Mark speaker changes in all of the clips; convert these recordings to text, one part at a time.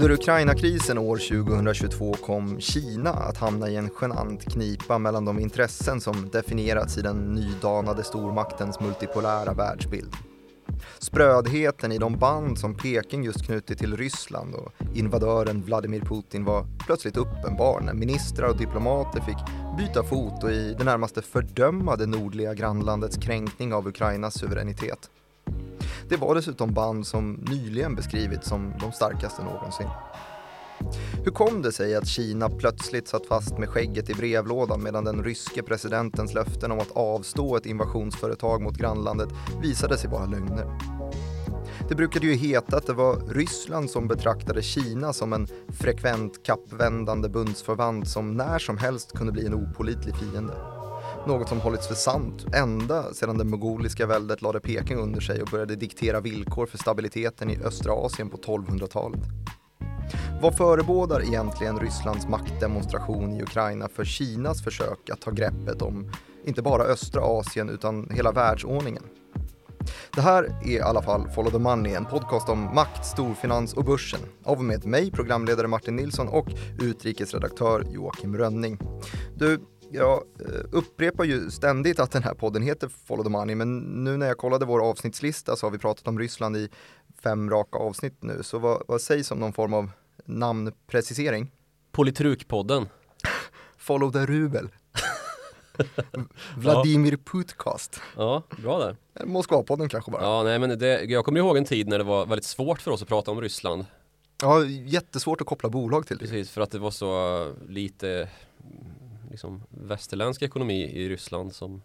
Speaker 1: Under Ukraina-krisen år 2022 kom Kina att hamna i en genant knipa mellan de intressen som definierats i den nydanade stormaktens multipolära världsbild. Sprödheten i de band som Peking just knutit till Ryssland och invadören Vladimir Putin var plötsligt uppenbar när ministrar och diplomater fick byta fot och i det närmaste fördöma det nordliga grannlandets kränkning av Ukrainas suveränitet. Det var dessutom band som nyligen beskrivits som de starkaste någonsin. Hur kom det sig att Kina plötsligt satt fast med skägget i brevlådan medan den ryske presidentens löften om att avstå ett invasionsföretag mot grannlandet visade sig vara lögner? Det brukade ju heta att det var Ryssland som betraktade Kina som en frekvent kappvändande bundsförvant som när som helst kunde bli en opolitlig fiende. Något som hållits för sant ända sedan det mogoliska väldet lade Peking under sig och började diktera villkor för stabiliteten i östra Asien på 1200-talet. Vad förebådar egentligen Rysslands maktdemonstration i Ukraina för Kinas försök att ta greppet om inte bara östra Asien utan hela världsordningen? Det här är i alla fall Follow the Money, en podcast om makt, storfinans och börsen. Av och med mig, programledare Martin Nilsson och utrikesredaktör Joakim Rönning. Du, jag eh, upprepar ju ständigt att den här podden heter Follow the Money, men nu när jag kollade vår avsnittslista så har vi pratat om Ryssland i fem raka avsnitt nu. Så vad, vad sägs om någon form av namnprecisering?
Speaker 2: Politrukpodden.
Speaker 1: Follow the Rubel. Vladimir Putkast.
Speaker 2: Ja, bra där.
Speaker 1: Moskvapodden kanske bara.
Speaker 2: Ja, nej men det, jag kommer ihåg en tid när det var väldigt svårt för oss att prata om Ryssland.
Speaker 1: Ja, jättesvårt att koppla bolag till det.
Speaker 2: Precis, för att det var så lite liksom, västerländsk ekonomi i Ryssland som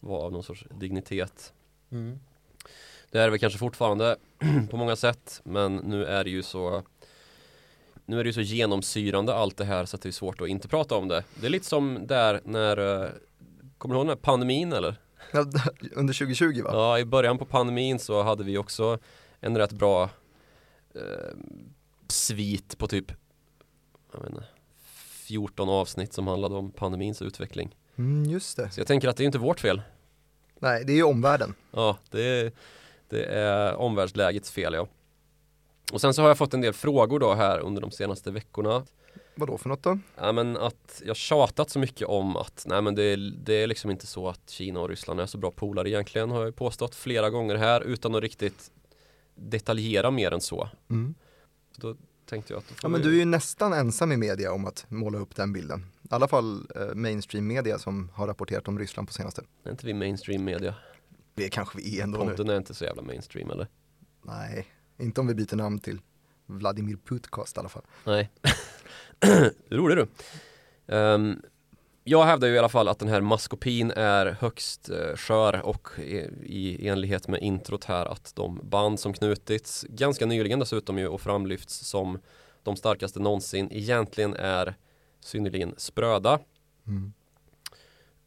Speaker 2: var av någon sorts dignitet.
Speaker 1: Mm.
Speaker 2: Det är väl kanske fortfarande på många sätt, men nu är det ju så nu är det ju så genomsyrande allt det här så att det är svårt att inte prata om det. Det är lite som där när, eh, kommer du ihåg den här pandemin eller?
Speaker 1: Under 2020 va?
Speaker 2: Ja, i början på pandemin så hade vi också en rätt bra eh, svit på typ jag vet inte, 14 avsnitt som handlade om pandemins utveckling.
Speaker 1: Mm, just det.
Speaker 2: Så jag tänker att det är inte vårt fel.
Speaker 1: Nej, det är ju omvärlden.
Speaker 2: Ja, det är, det är omvärldslägets fel ja. Och sen så har jag fått en del frågor då här under de senaste veckorna.
Speaker 1: Vad då för något då?
Speaker 2: Ja men att jag tjatat så mycket om att nej men det är, det är liksom inte så att Kina och Ryssland är så bra polare egentligen har jag påstått flera gånger här utan att riktigt detaljera mer än så.
Speaker 1: Mm.
Speaker 2: då tänkte jag att
Speaker 1: Ja men du är ju nästan ensam i media om att måla upp den bilden. I alla fall eh, mainstream media som har rapporterat om Ryssland på senaste.
Speaker 2: Är inte vi mainstream media?
Speaker 1: Det kanske vi är ändå nu.
Speaker 2: Podden är inte så jävla mainstream eller?
Speaker 1: Nej, inte om vi byter namn till Vladimir Putkast i alla fall.
Speaker 2: Nej. Rolig du. Um, jag hävdar ju i alla fall att den här maskopin är högst uh, skör och i, i enlighet med introt här att de band som knutits ganska nyligen dessutom ju och framlyfts som de starkaste någonsin egentligen är synnerligen spröda.
Speaker 1: Mm.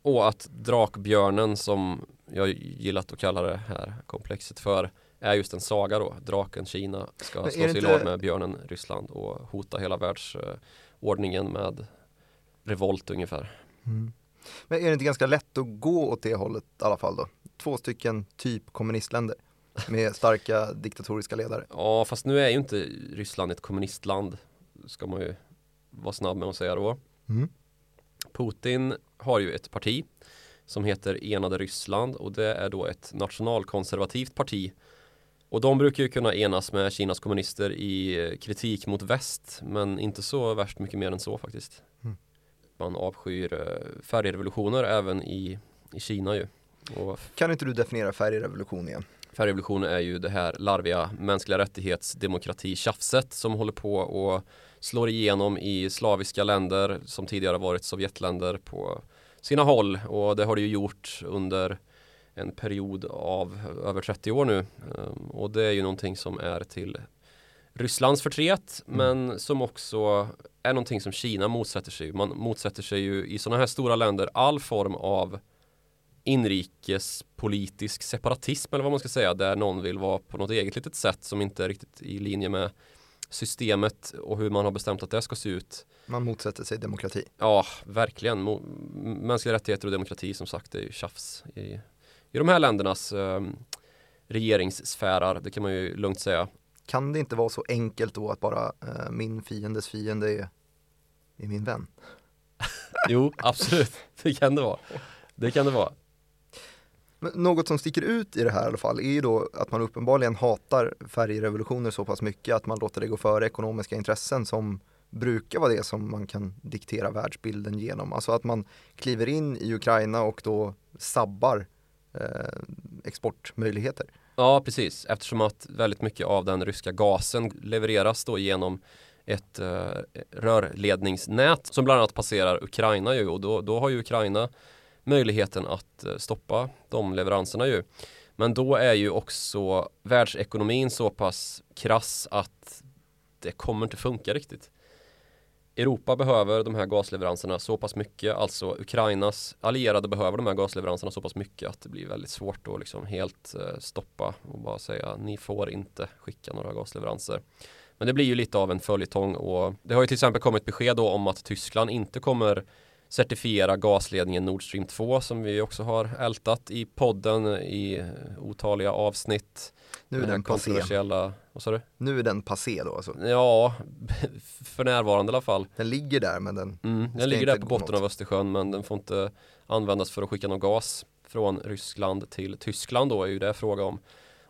Speaker 2: Och att drakbjörnen som jag gillat att kalla det här komplexet för är just en saga då. Draken Kina ska slå sig i lag med björnen Ryssland och hota hela världsordningen med revolt ungefär.
Speaker 1: Mm. Men är det inte ganska lätt att gå åt det hållet i alla fall då? Två stycken typ kommunistländer med starka diktatoriska ledare.
Speaker 2: Ja, fast nu är ju inte Ryssland ett kommunistland. Ska man ju vara snabb med att säga då.
Speaker 1: Mm.
Speaker 2: Putin har ju ett parti som heter Enade Ryssland och det är då ett nationalkonservativt parti och de brukar ju kunna enas med Kinas kommunister i kritik mot väst men inte så värst mycket mer än så faktiskt.
Speaker 1: Mm.
Speaker 2: Man avskyr eh, färgrevolutioner även i, i Kina ju. Och
Speaker 1: kan inte du definiera färgrevolution igen?
Speaker 2: Färgrevolution är ju det här larviga mänskliga rättighets demokrati tjafset som håller på och slår igenom i slaviska länder som tidigare varit Sovjetländer på sina håll och det har det ju gjort under en period av över 30 år nu. Ehm, och det är ju någonting som är till Rysslands förtret mm. men som också är någonting som Kina motsätter sig. Man motsätter sig ju i sådana här stora länder all form av inrikespolitisk separatism eller vad man ska säga där någon vill vara på något eget litet sätt som inte är riktigt i linje med systemet och hur man har bestämt att det ska se ut.
Speaker 1: Man motsätter sig demokrati.
Speaker 2: Ja, verkligen. Mänskliga rättigheter och demokrati som sagt är ju tjafs i i de här ländernas eh, regeringssfärar, det kan man ju lugnt säga.
Speaker 1: Kan det inte vara så enkelt då att bara eh, min fiendes fiende är, är min vän?
Speaker 2: Jo, absolut. Det kan det vara. Det kan det vara.
Speaker 1: Men något som sticker ut i det här i alla fall är ju då att man uppenbarligen hatar färgrevolutioner så pass mycket att man låter det gå före ekonomiska intressen som brukar vara det som man kan diktera världsbilden genom. Alltså att man kliver in i Ukraina och då sabbar eh, exportmöjligheter.
Speaker 2: Ja, precis. Eftersom att väldigt mycket av den ryska gasen levereras då genom ett eh, rörledningsnät som bland annat passerar Ukraina ju och då, då har ju Ukraina möjligheten att eh, stoppa de leveranserna ju. Men då är ju också världsekonomin så pass krass att det kommer inte funka riktigt. Europa behöver de här gasleveranserna så pass mycket, alltså Ukrainas allierade behöver de här gasleveranserna så pass mycket att det blir väldigt svårt att liksom helt eh, stoppa och bara säga ni får inte skicka några gasleveranser. Men det blir ju lite av en följetong och det har ju till exempel kommit besked då om att Tyskland inte kommer certifiera gasledningen Nord Stream 2 som vi också har ältat i podden i otaliga avsnitt.
Speaker 1: Nu är den passé.
Speaker 2: Vad sa du?
Speaker 1: Nu är den passé då alltså?
Speaker 2: Ja, för närvarande i alla fall.
Speaker 1: Den ligger där men den
Speaker 2: mm, Den ligger där på botten av Östersjön men den får inte användas för att skicka någon gas från Ryssland till Tyskland då är ju det fråga om.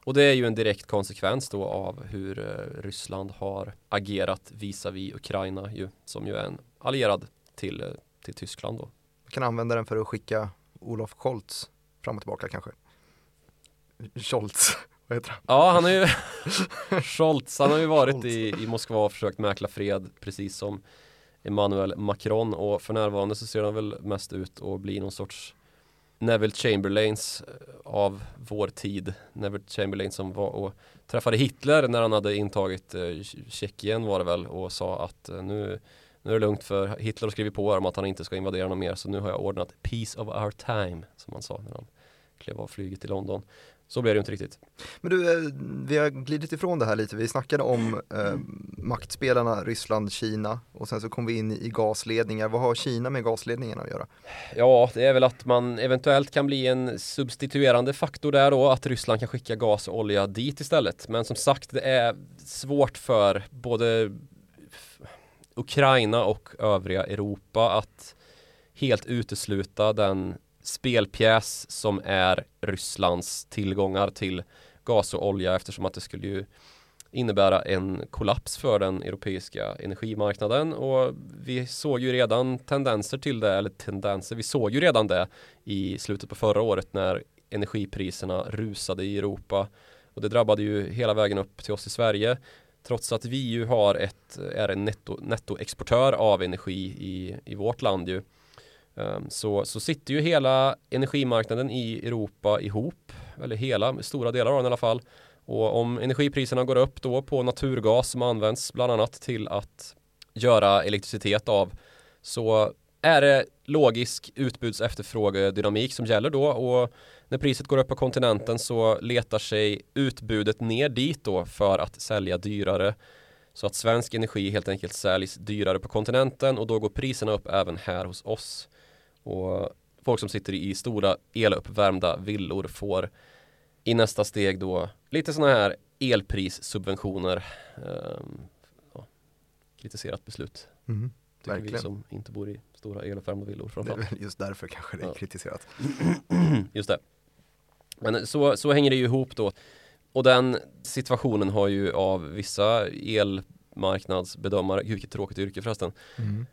Speaker 2: Och det är ju en direkt konsekvens då av hur eh, Ryssland har agerat visavi Ukraina ju, som ju är en allierad till, eh, till Tyskland då.
Speaker 1: Man kan använda den för att skicka Olof Scholz fram och tillbaka kanske. Scholz, vad heter han?
Speaker 2: Ja, han har ju Scholz, han har ju varit i, i Moskva och försökt mäkla fred precis som Emmanuel Macron och för närvarande så ser han väl mest ut att bli någon sorts Neville Chamberlains eh, av vår tid. Neville Chamberlain som var och träffade Hitler när han hade intagit eh, Tjeckien var det väl och sa att eh, nu, nu är det lugnt för Hitler har skrivit på om att han inte ska invadera någon mer så nu har jag ordnat peace of our time som han sa när han klev av flyget i London. Så blev det ju inte riktigt.
Speaker 1: Men du, eh, vi har glidit ifrån det här lite. Vi snackade om eh, maktspelarna Ryssland, Kina och sen så kom vi in i gasledningar. Vad har Kina med gasledningarna att göra?
Speaker 2: Ja, det är väl att man eventuellt kan bli en substituerande faktor där då, att Ryssland kan skicka gas och olja dit istället. Men som sagt, det är svårt för både Ukraina och övriga Europa att helt utesluta den spelpjäs som är Rysslands tillgångar till gas och olja eftersom att det skulle ju innebära en kollaps för den europeiska energimarknaden. Och vi såg ju redan tendenser till det, eller tendenser, vi såg ju redan det i slutet på förra året när energipriserna rusade i Europa. Och det drabbade ju hela vägen upp till oss i Sverige trots att vi ju har ett, är en netto, nettoexportör av energi i, i vårt land ju ehm, så, så sitter ju hela energimarknaden i Europa ihop, eller hela, stora delar av den i alla fall. Och om energipriserna går upp då på naturgas som används bland annat till att göra elektricitet av så är det logisk utbuds efterfrågedynamik som gäller då och när priset går upp på kontinenten så letar sig utbudet ner dit då för att sälja dyrare så att svensk energi helt enkelt säljs dyrare på kontinenten och då går priserna upp även här hos oss. Och folk som sitter i stora eluppvärmda villor får i nästa steg då lite sådana här elprissubventioner. Um, ja, kritiserat beslut.
Speaker 1: Mm,
Speaker 2: Tycker verkligen. vi som inte bor i stora eluppvärmda villor framförallt.
Speaker 1: Det är just därför kanske det är ja. kritiserat.
Speaker 2: just det. Men så, så hänger det ju ihop då. Och den situationen har ju av vissa elmarknadsbedömare, vilket tråkigt yrke förresten, mm.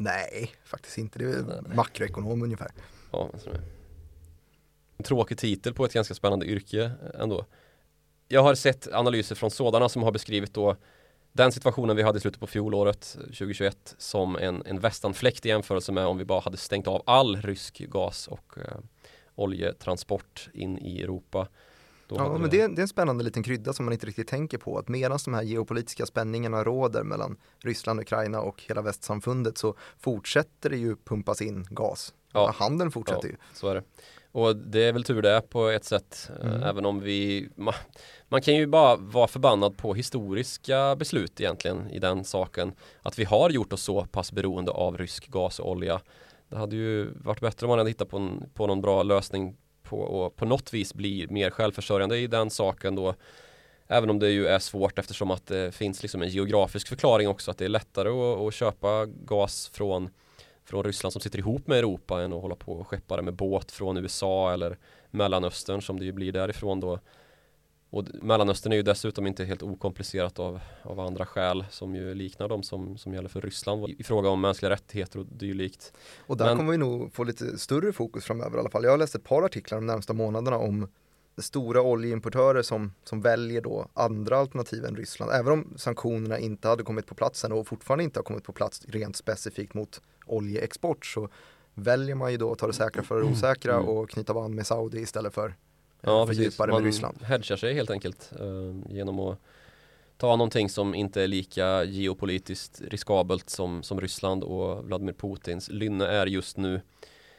Speaker 1: Nej, faktiskt inte. Det är nej, makroekonom ungefär.
Speaker 2: Ja, en tråkig titel på ett ganska spännande yrke ändå. Jag har sett analyser från sådana som har beskrivit då den situationen vi hade i slutet på fjolåret 2021 som en, en västanfläkt i jämförelse med om vi bara hade stängt av all rysk gas och eh, oljetransport in i Europa.
Speaker 1: Ja, men det, det, är en spännande liten krydda som man inte riktigt tänker på. Att medan de här geopolitiska spänningarna råder mellan Ryssland, Ukraina och hela västsamfundet så fortsätter det ju pumpas in gas. Ja. Handeln fortsätter
Speaker 2: ja,
Speaker 1: ju.
Speaker 2: Så är det. Och det är väl tur det på ett sätt. Eh, mm. Även om vi man, man, kan ju bara vara förbannad på historiska beslut egentligen i den saken. Att vi har gjort oss så pass beroende av rysk gas och olja. Det hade ju varit bättre om man hade hittat på, en, på någon bra lösning på, och på något vis bli mer självförsörjande i den saken då. Även om det ju är svårt eftersom att det finns liksom en geografisk förklaring också att det är lättare att, att köpa gas från, från Ryssland som sitter ihop med Europa än att hålla på och skeppa det med båt från USA eller Mellanöstern som det ju blir därifrån då. Och Mellanöstern är ju dessutom inte helt okomplicerat av, av andra skäl som ju liknar de som, som gäller för Ryssland i fråga om mänskliga rättigheter och dylikt.
Speaker 1: Och där Men, kommer vi nog få lite större fokus framöver i alla fall. Jag har läst ett par artiklar de närmsta månaderna om stora oljeimportörer som, som väljer då andra alternativ än Ryssland. Även om sanktionerna inte hade kommit på plats än och fortfarande inte har kommit på plats rent specifikt mot oljeexport så väljer man ju då att ta det säkra för det mm. osäkra mm. och knyta band med Saudi istället för
Speaker 2: ja, precis. Man med Ryssland. hedgar sig helt enkelt eh, genom att ta någonting som inte är lika geopolitiskt riskabelt som, som Ryssland och Vladimir Putins lynne är just nu.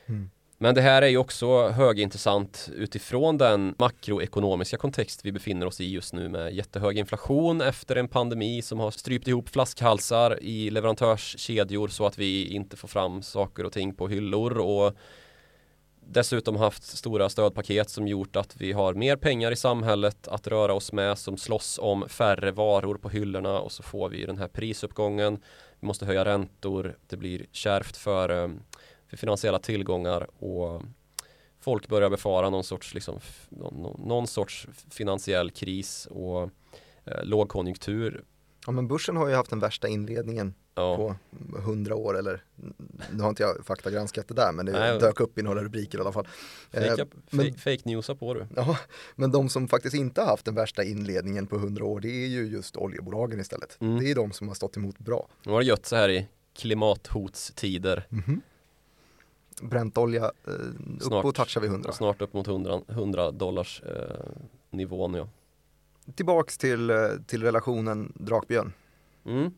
Speaker 2: Mm. Men det här är ju också högintressant utifrån den makroekonomiska kontext vi befinner oss i just nu med jättehög inflation efter en pandemi som har strypt ihop flaskhalsar i leverantörskedjor så att vi inte får fram saker och ting på hyllor och dessutom haft stora stödpaket som gjort att vi har mer pengar i samhället att röra oss med som slåss om färre varor på hyllorna och så får vi den här prisuppgången. Vi måste höja räntor. Det blir kärvt för eh, för finansiella tillgångar och folk börjar befara någon sorts, liksom, någon, någon sorts finansiell kris och eh, lågkonjunktur.
Speaker 1: Ja men börsen har ju haft den värsta inledningen ja. på hundra år eller nu har inte jag faktagranskat det där men det Nej, dök upp i några rubriker i alla fall.
Speaker 2: Fake, eh, men, fake, fake newsa på du.
Speaker 1: Ja, men de som faktiskt inte har haft den värsta inledningen på hundra år det är ju just oljebolagen istället. Mm. Det är de som har stått emot bra.
Speaker 2: De har gött så här i klimathotstider.
Speaker 1: Mm -hmm bräntolja, eh, snart, uppåt touchar vi 100.
Speaker 2: Snart upp mot 100, 100 dollars eh, nivån ja.
Speaker 1: Tillbaks till, eh, till relationen Drakbjörn.
Speaker 2: Mm.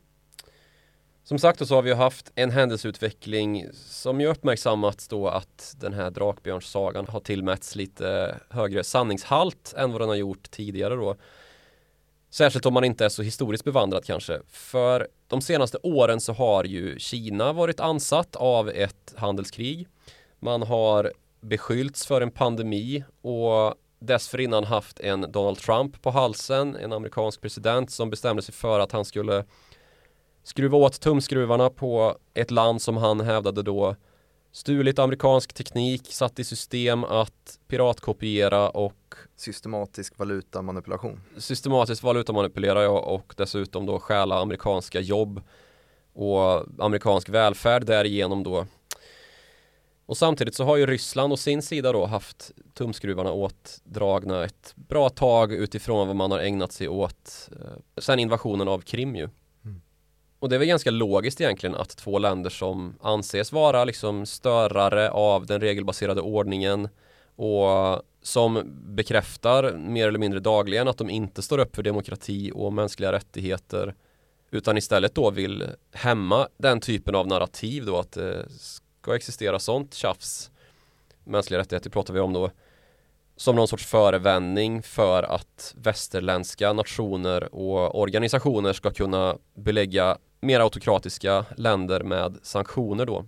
Speaker 2: Som sagt så har vi haft en händelseutveckling som ju uppmärksammats då att den här Drakbjörnssagan har tillmätts lite högre sanningshalt än vad den har gjort tidigare då. Särskilt om man inte är så historiskt bevandrad kanske. För de senaste åren så har ju Kina varit ansatt av ett handelskrig. Man har beskyllts för en pandemi och dessförinnan haft en Donald Trump på halsen, en amerikansk president som bestämde sig för att han skulle skruva åt tumskruvarna på ett land som han hävdade då stulit amerikansk teknik, satt i system att piratkopiera och
Speaker 1: systematisk valutamanipulation.
Speaker 2: Systematisk valutamanipulera ja, och dessutom då stjäla amerikanska jobb och amerikansk välfärd därigenom då. Och samtidigt så har ju Ryssland å sin sida då haft tumskruvarna åtdragna ett bra tag utifrån vad man har ägnat sig åt eh, sen invasionen av Krim ju. Och det är väl ganska logiskt egentligen att två länder som anses vara liksom störare av den regelbaserade ordningen och som bekräftar mer eller mindre dagligen att de inte står upp för demokrati och mänskliga rättigheter utan istället då vill hämma den typen av narrativ då att det ska existera sånt tjafs mänskliga rättigheter pratar vi om då som någon sorts förevändning för att västerländska nationer och organisationer ska kunna belägga mer autokratiska länder med sanktioner då.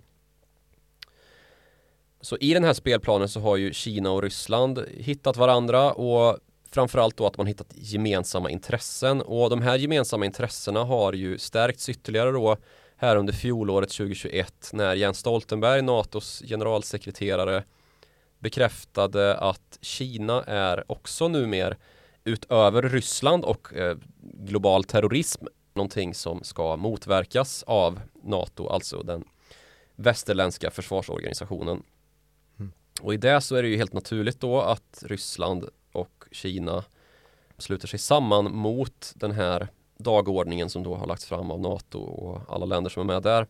Speaker 2: Så i den här spelplanen så har ju Kina och Ryssland hittat varandra och framförallt då att man hittat gemensamma intressen och de här gemensamma intressena har ju stärkts ytterligare då här under fjolåret 2021 när Jens Stoltenberg, NATOs generalsekreterare bekräftade att Kina är också numera utöver Ryssland och eh, global terrorism någonting som ska motverkas av NATO, alltså den västerländska försvarsorganisationen. Mm. Och i det så är det ju helt naturligt då att Ryssland och Kina sluter sig samman mot den här dagordningen som då har lagts fram av NATO och alla länder som är med där.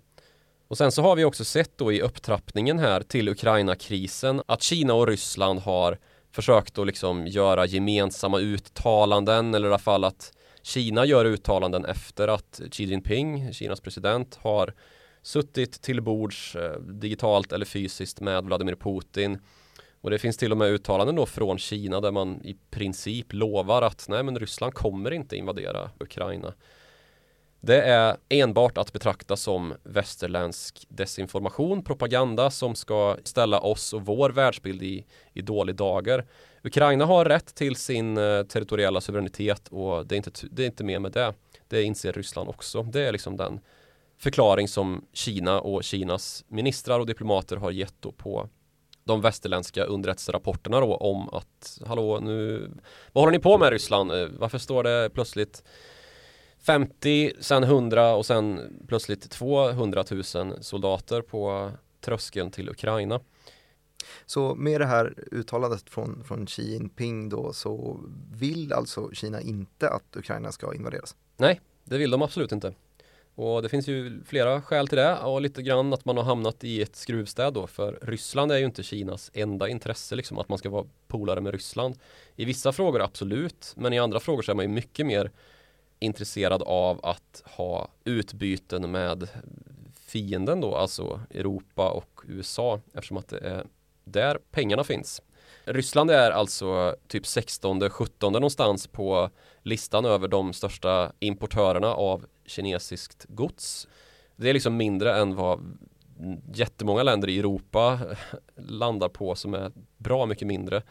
Speaker 2: Och sen så har vi också sett då i upptrappningen här till Ukraina-krisen att Kina och Ryssland har försökt att liksom göra gemensamma uttalanden eller i alla fall att Kina gör uttalanden efter att Xi Jinping, Kinas president, har suttit till bords eh, digitalt eller fysiskt med Vladimir Putin. Och det finns till och med uttalanden då från Kina där man i princip lovar att nej men Ryssland kommer inte invadera Ukraina. Det är enbart att betrakta som västerländsk desinformation, propaganda som ska ställa oss och vår världsbild i, i dålig dager. Ukraina har rätt till sin eh, territoriella suveränitet och det är, inte, det är inte mer med det. Det inser Ryssland också. Det är liksom den förklaring som Kina och Kinas ministrar och diplomater har gett då på de västerländska underrättelserapporterna då om att hallå nu vad håller ni på med Ryssland? Eh, varför står det plötsligt 50, sen 100 och sen plötsligt 200 000 soldater på tröskeln till Ukraina.
Speaker 1: Så med det här uttalandet från, från Xi Jinping då så vill alltså Kina inte att Ukraina ska invaderas?
Speaker 2: Nej, det vill de absolut inte. Och det finns ju flera skäl till det och lite grann att man har hamnat i ett skruvstäd då för Ryssland är ju inte Kinas enda intresse liksom att man ska vara polare med Ryssland. I vissa frågor absolut, men i andra frågor så är man ju mycket mer intresserad av att ha utbyten med fienden då, alltså Europa och USA eftersom att det är där pengarna finns. Ryssland är alltså typ 16, 17 någonstans på listan över de största importörerna av kinesiskt gods. Det är liksom mindre än vad jättemånga länder i Europa landar på som är bra mycket mindre.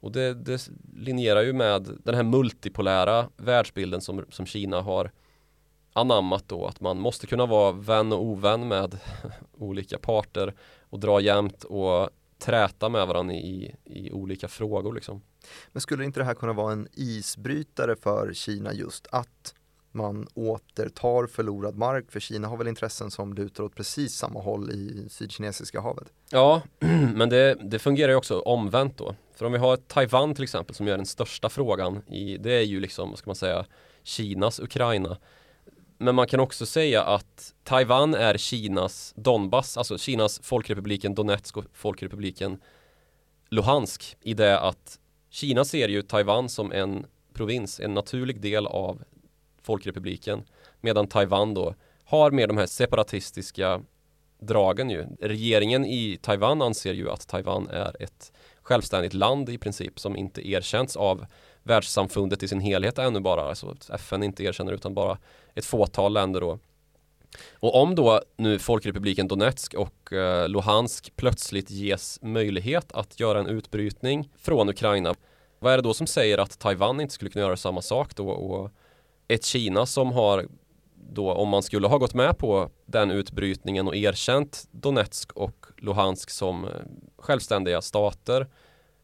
Speaker 2: Och det, det linjerar ju med den här multipolära världsbilden som, som Kina har anammat då att man måste kunna vara vän och ovän med olika parter och dra jämnt och träta med varandra i, i olika frågor liksom.
Speaker 1: Men skulle inte det här kunna vara en isbrytare för Kina just att man återtar förlorad mark för Kina har väl intressen som lutar åt precis samma håll i Sydkinesiska havet?
Speaker 2: Ja, men det, det fungerar ju också omvänt då. För om vi har Taiwan till exempel som är den största frågan i, det är ju liksom, vad ska man säga, Kinas Ukraina. Men man kan också säga att Taiwan är Kinas Donbass, alltså Kinas folkrepubliken Donetsk och folkrepubliken Luhansk i det att Kina ser ju Taiwan som en provins, en naturlig del av folkrepubliken medan Taiwan då har mer de här separatistiska dragen ju. Regeringen i Taiwan anser ju att Taiwan är ett självständigt land i princip som inte erkänts av världssamfundet i sin helhet ännu bara. Alltså FN inte erkänner utan bara ett fåtal länder då. Och om då nu Folkrepubliken Donetsk och eh, Luhansk plötsligt ges möjlighet att göra en utbrytning från Ukraina. Vad är det då som säger att Taiwan inte skulle kunna göra samma sak då? Och ett Kina som har då om man skulle ha gått med på den utbrytningen och erkänt Donetsk och Luhansk som eh, självständiga stater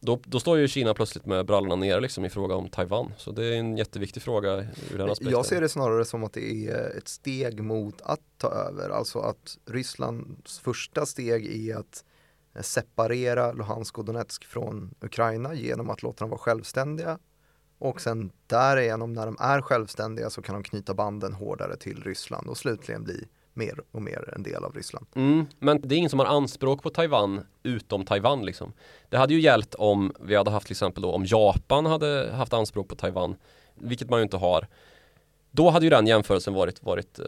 Speaker 2: då, då står ju Kina plötsligt med brallorna ner liksom i fråga om Taiwan. Så det är en jätteviktig fråga ur den aspekten.
Speaker 1: Jag ser det snarare som att det är ett steg mot att ta över. Alltså att Rysslands första steg är att separera Luhansk och Donetsk från Ukraina genom att låta dem vara självständiga. Och sen därigenom när de är självständiga så kan de knyta banden hårdare till Ryssland och slutligen bli mer och mer en del av Ryssland.
Speaker 2: Mm, men det är ingen som har anspråk på Taiwan utom Taiwan liksom. Det hade ju gällt om vi hade haft till exempel då om Japan hade haft anspråk på Taiwan, vilket man ju inte har. Då hade ju den jämförelsen varit, varit eh,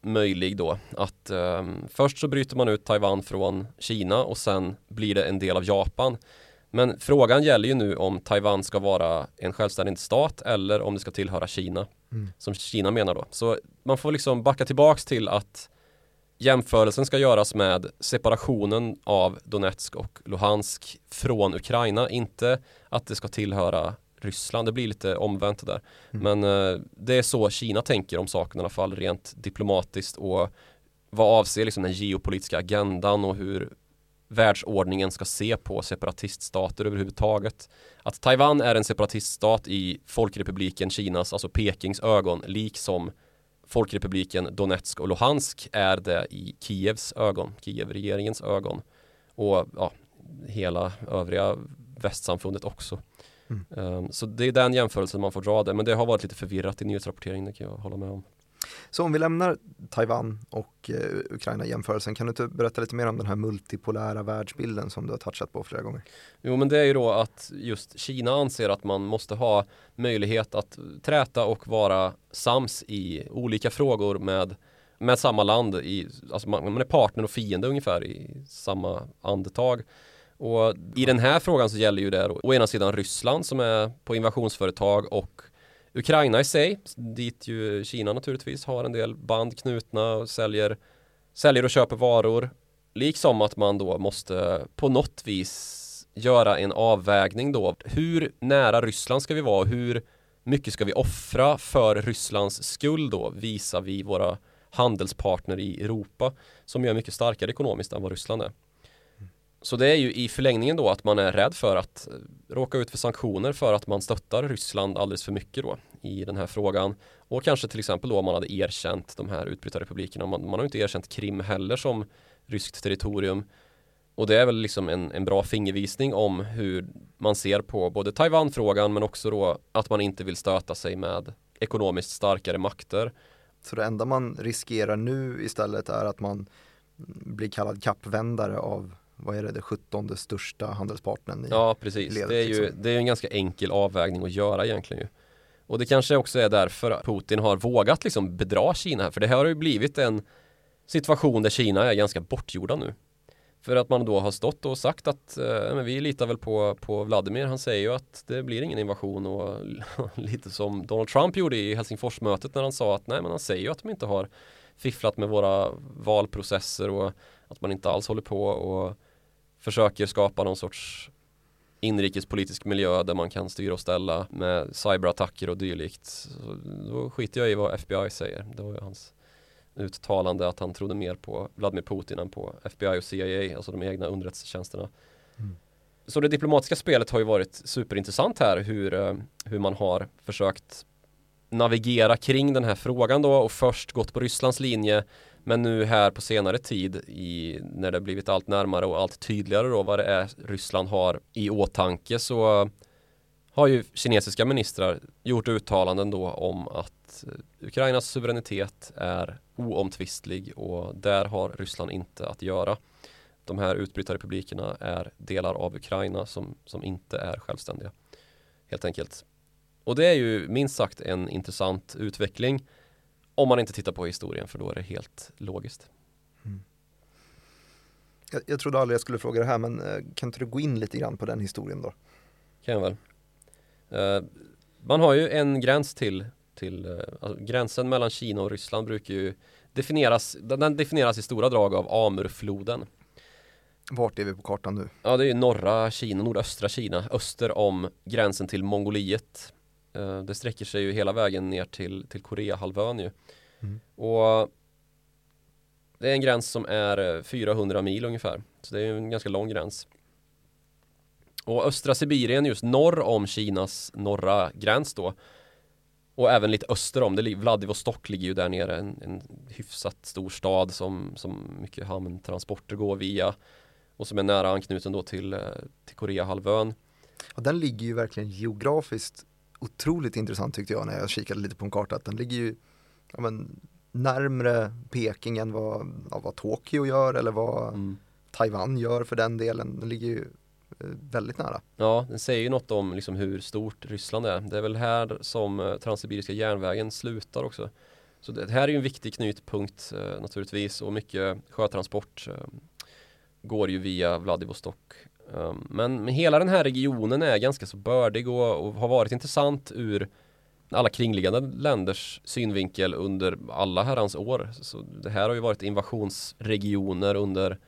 Speaker 2: möjlig då att eh, först så bryter man ut Taiwan från Kina och sen blir det en del av Japan. Men frågan gäller ju nu om Taiwan ska vara en självständig stat eller om det ska tillhöra Kina. Mm. Som Kina menar då. Så man får liksom backa tillbaks till att jämförelsen ska göras med separationen av Donetsk och Luhansk från Ukraina. Inte att det ska tillhöra Ryssland. Det blir lite omvänt där. Mm. Men eh, det är så Kina tänker om saken i alla fall rent diplomatiskt och vad avser liksom den geopolitiska agendan och hur världsordningen ska se på separatiststater överhuvudtaget. Att Taiwan är en separatiststat i Folkrepubliken Kinas, alltså Pekings ögon, liksom Folkrepubliken Donetsk och Luhansk är det i Kievs ögon, Kiev-regeringens ögon. Och ja, hela övriga västsamfundet också. Mm. Um, så det är den jämförelsen man får dra det, men det har varit lite förvirrat i nyhetsrapporteringen, det kan jag hålla med om.
Speaker 1: Så om vi lämnar Taiwan och eh, Ukraina-jämförelsen, kan du inte berätta lite mer om den här multipolära världsbilden som du har touchat på flera gånger?
Speaker 2: Jo, men det är ju då att just Kina anser att man måste ha möjlighet att träta och vara sams i olika frågor med med samma land, i, alltså man, man är partner och fiende ungefär i samma andetag. Och i den här frågan så gäller ju det då, å ena sidan Ryssland som är på invasionsföretag och Ukraina i sig, dit ju Kina naturligtvis har en del band knutna och säljer, säljer och köper varor. Liksom att man då måste på något vis göra en avvägning då. Hur nära Ryssland ska vi vara? Hur mycket ska vi offra för Rysslands skull då visar vi våra handelspartner i Europa som är mycket starkare ekonomiskt än vad Ryssland är. Så det är ju i förlängningen då att man är rädd för att eh, råka ut för sanktioner för att man stöttar Ryssland alldeles för mycket då i den här frågan. Och kanske till exempel då om man hade erkänt de här utbrytarrepublikerna. Man, man har inte erkänt Krim heller som ryskt territorium. Och det är väl liksom en, en bra fingervisning om hur man ser på både Taiwan-frågan men också då att man inte vill stöta sig med ekonomiskt starkare makter.
Speaker 1: Så det enda man riskerar nu istället är att man blir kallad kappvändare av vad är det, det 17 största handelspartnern i
Speaker 2: Ja precis, ledet, det, är ju, liksom. det är en ganska enkel avvägning att göra egentligen ju. Och det kanske också är därför Putin har vågat liksom bedra Kina här, för det här har ju blivit en situation där Kina är ganska bortgjorda nu. För att man då har stått och sagt att eh, men vi litar väl på, på Vladimir. Han säger ju att det blir ingen invasion och lite som Donald Trump gjorde i Helsingforsmötet när han sa att nej men han säger ju att de inte har fifflat med våra valprocesser och att man inte alls håller på och försöker skapa någon sorts inrikespolitisk miljö där man kan styra och ställa med cyberattacker och dylikt. Så då skiter jag i vad FBI säger. Det var ju hans uttalande att han trodde mer på Vladimir Putin än på FBI och CIA, alltså de egna underrättelsetjänsterna. Mm. Så det diplomatiska spelet har ju varit superintressant här hur, eh, hur man har försökt navigera kring den här frågan då och först gått på Rysslands linje men nu här på senare tid i, när det blivit allt närmare och allt tydligare då vad det är Ryssland har i åtanke så har ju kinesiska ministrar gjort uttalanden då om att eh, Ukrainas suveränitet är oomtvistlig och där har Ryssland inte att göra. De här utbrytarrepublikerna är delar av Ukraina som, som inte är självständiga. Helt enkelt. Och det är ju minst sagt en intressant utveckling om man inte tittar på historien för då är det helt logiskt. Mm.
Speaker 1: Jag, jag trodde aldrig jag skulle fråga det här men eh, kan inte du gå in lite grann på den historien då?
Speaker 2: Kan jag väl. Uh, man har ju en gräns till, till uh, alltså gränsen mellan Kina och Ryssland brukar ju definieras, den definieras i stora drag av Amurfloden.
Speaker 1: Vart är vi på kartan nu?
Speaker 2: Ja det är ju norra Kina, nordöstra Kina, öster om gränsen till Mongoliet. Uh, det sträcker sig ju hela vägen ner till, till Koreahalvön ju. Mm. Och det är en gräns som är 400 mil ungefär. Så det är en ganska lång gräns. Och östra Sibirien just norr om Kinas norra gräns då och även lite öster om det, Vladivostok ligger ju där nere, en, en hyfsat stor stad som, som mycket hamntransporter går via och som är nära anknuten då till, eh, till Koreahalvön.
Speaker 1: Ja, den ligger ju verkligen geografiskt otroligt intressant tyckte jag när jag kikade lite på en karta. Att den ligger ju ja, men, närmre Peking än vad, ja, vad Tokyo gör eller vad mm. Taiwan gör för den delen. Den ligger ju Eh, väldigt nära.
Speaker 2: Ja, den säger ju något om liksom hur stort Ryssland är. Det är väl här som eh, Transsibiriska järnvägen slutar också. Så det här är ju en viktig knutpunkt eh, naturligtvis och mycket sjötransport går ju via Vladivostok. Ehm, men, hela den här regionen är ganska så bördig och, och har varit intressant ur alla kringliggande länders synvinkel under alla herrans år. Så det här har ju varit invasionsregioner under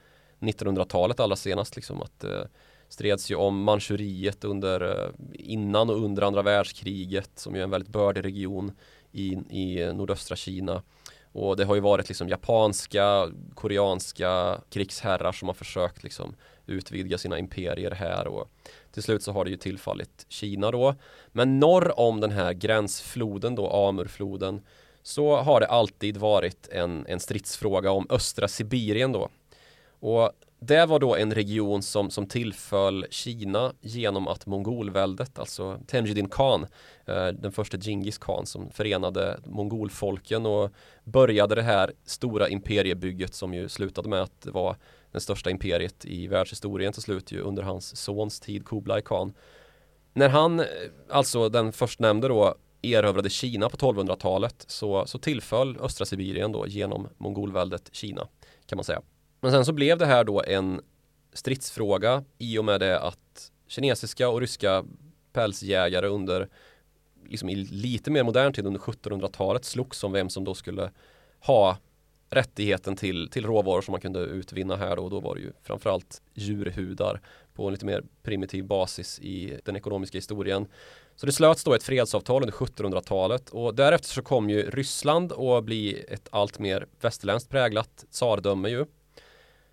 Speaker 2: 1900-talet allra senast liksom att det streds ju om Manchuriet under eh, innan och under andra världskriget som ju är en väldigt bördig region i, i nordöstra Kina. Och det har ju varit liksom japanska, koreanska krigsherrar som har försökt liksom utvidga sina imperier här och till slut så har det ju tillfallit Kina då. Men norr om den här gränsfloden då, Amurfloden, så har det alltid varit en, en stridsfråga om östra Sibirien då. Och det var då en region som, som tillföll Kina genom att mongolväldet, alltså Temujin Khan, eh, den första Genghis Khan som förenade mongolfolken och började det här stora imperiebygget som ju slutade med att det var det största imperiet i världshistorien till slut ju under hans sons tid Kublai Khan. När han, eh, alltså den förstnämnde då, erövrade Kina på 1200-talet så, så tillföll östra Sibirien då genom mongolväldet Kina kan man säga. Men sen så blev det här då en stridsfråga i och med det att kinesiska och ryska pälsjägare under liksom i lite mer modern tid under 1700-talet slogs om vem som då skulle ha rättigheten till, till råvaror som man kunde utvinna här och då var det ju framförallt djurhudar på en lite mer primitiv basis i den ekonomiska historien. Så det slöts då ett fredsavtal under 1700-talet och därefter så kom ju Ryssland att bli ett allt mer västerländskt präglat tsardöme ju.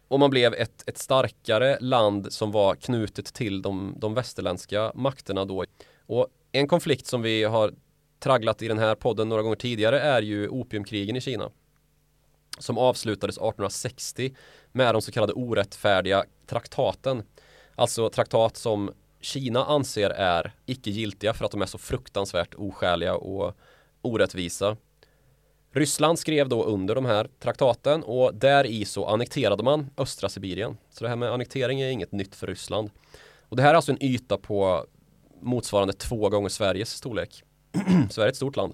Speaker 2: Och man blev ett, ett starkare land som var knutet till de, de västerländska makterna då. Och en konflikt som vi har tragglat i den här podden några gånger tidigare är ju opiumkrigen i Kina. Som avslutades 1860 med de så kallade orättfärdiga traktaten. Alltså traktat som Kina anser är icke giltiga för att de är så fruktansvärt oskäliga och orättvisa. Ryssland skrev då under de här traktaten och där i så annekterade man östra Sibirien. Så det här med annektering är inget nytt för Ryssland. Och det här är alltså en yta på motsvarande två gånger Sveriges storlek. Sverige är ett stort land.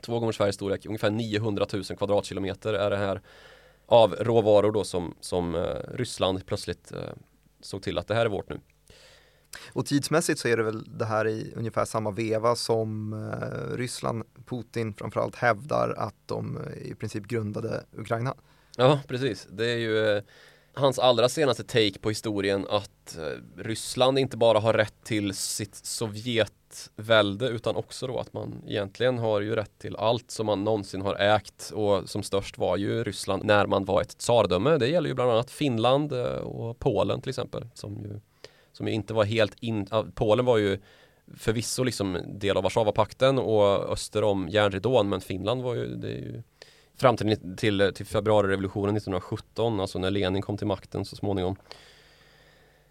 Speaker 2: Två gånger Sveriges storlek, ungefär 900 000 kvadratkilometer är det här av råvaror då som, som eh, Ryssland plötsligt eh, såg till att det här är vårt nu.
Speaker 1: Och tidsmässigt så är det väl det här i ungefär samma veva som eh, Ryssland, Putin framförallt hävdar att de eh, i princip grundade Ukraina.
Speaker 2: Ja, precis. Det är ju eh, hans allra senaste take på historien att eh, Ryssland inte bara har rätt till sitt Sovjetvälde utan också då att man egentligen har ju rätt till allt som man någonsin har ägt och som störst var ju Ryssland när man var ett tsardöme. Det gäller ju bland annat Finland eh, och Polen till exempel som ju som ju inte var helt in, Polen var ju förvisso liksom del av Warszawapakten och öster om järnridån men Finland var ju, det är ju fram till, till, till februarirevolutionen 1917, alltså när Lenin kom till makten så småningom.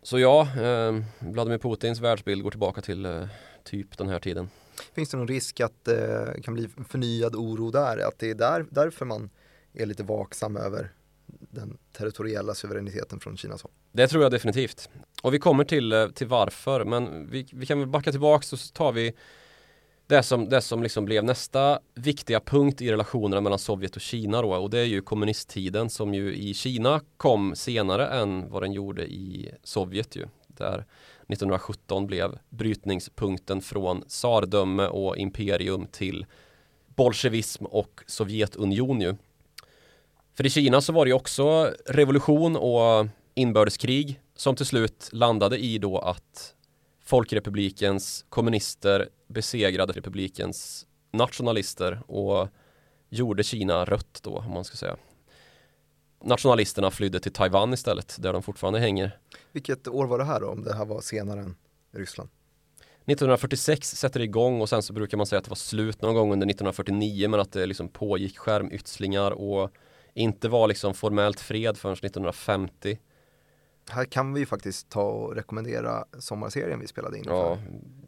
Speaker 2: Så ja, eh, Vladimir Putins världsbild går tillbaka till eh, typ den här tiden.
Speaker 1: Finns det någon risk att det eh, kan bli förnyad oro där? Att det är där, därför man är lite vaksam över den territoriella suveräniteten från Kinas håll?
Speaker 2: Det tror jag definitivt. Och vi kommer till, eh, till varför, men vi, vi kan väl backa tillbaka så tar vi det som, det som liksom blev nästa viktiga punkt i relationerna mellan Sovjet och Kina då och det är ju kommunisttiden som ju i Kina kom senare än vad den gjorde i Sovjet ju. Där 1917 blev brytningspunkten från tsardöme och imperium till bolsjevism och Sovjetunion ju. För i Kina så var det ju också revolution och inbördeskrig som till slut landade i då att Folkrepublikens kommunister besegrade republikens nationalister och gjorde Kina rött då om man ska säga. Nationalisterna flydde till Taiwan istället där de fortfarande hänger.
Speaker 1: Vilket år var det här då om det här var senare än Ryssland?
Speaker 2: 1946 sätter det igång och sen så brukar man säga att det var slut någon gång under 1949 men att det liksom pågick skärmytslingar och inte var liksom formellt fred förrän 1950
Speaker 1: här kan vi faktiskt ta och rekommendera sommarserien vi spelade in
Speaker 2: ja,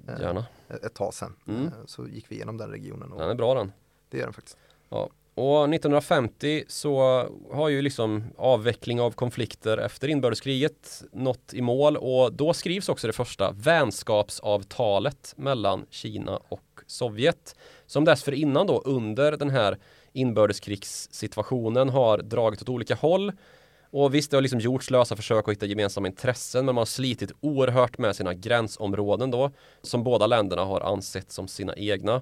Speaker 2: för eh, gärna.
Speaker 1: Ett, tag sedan. Mm. Eh, så gick vi igenom den regionen.
Speaker 2: Den är bra den.
Speaker 1: Det är den faktiskt.
Speaker 2: Ja. Och 1950 så har ju liksom avveckling av konflikter efter inbördeskriget nått i mål och då skrivs också det första vänskapsavtalet mellan Kina och Sovjet som dessförinnan då under den här inbördeskrigssituationen har dragit åt olika håll och visst, det har liksom gjorts lösa försök att hitta gemensamma intressen men man har slitit oerhört med sina gränsområden då som båda länderna har ansett som sina egna.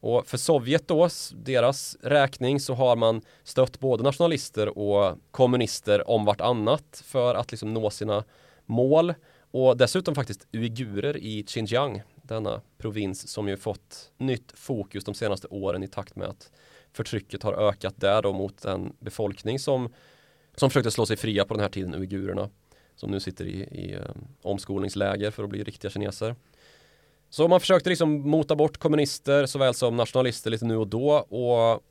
Speaker 2: Och för Sovjet då, deras räkning så har man stött både nationalister och kommunister om vartannat för att liksom nå sina mål. Och dessutom faktiskt uigurer i Xinjiang, denna provins som ju fått nytt fokus de senaste åren i takt med att förtrycket har ökat där då mot en befolkning som som försökte slå sig fria på den här tiden, uigurerna. Som nu sitter i, i um, omskolningsläger för att bli riktiga kineser. Så man försökte liksom mota bort kommunister såväl som nationalister lite nu och då och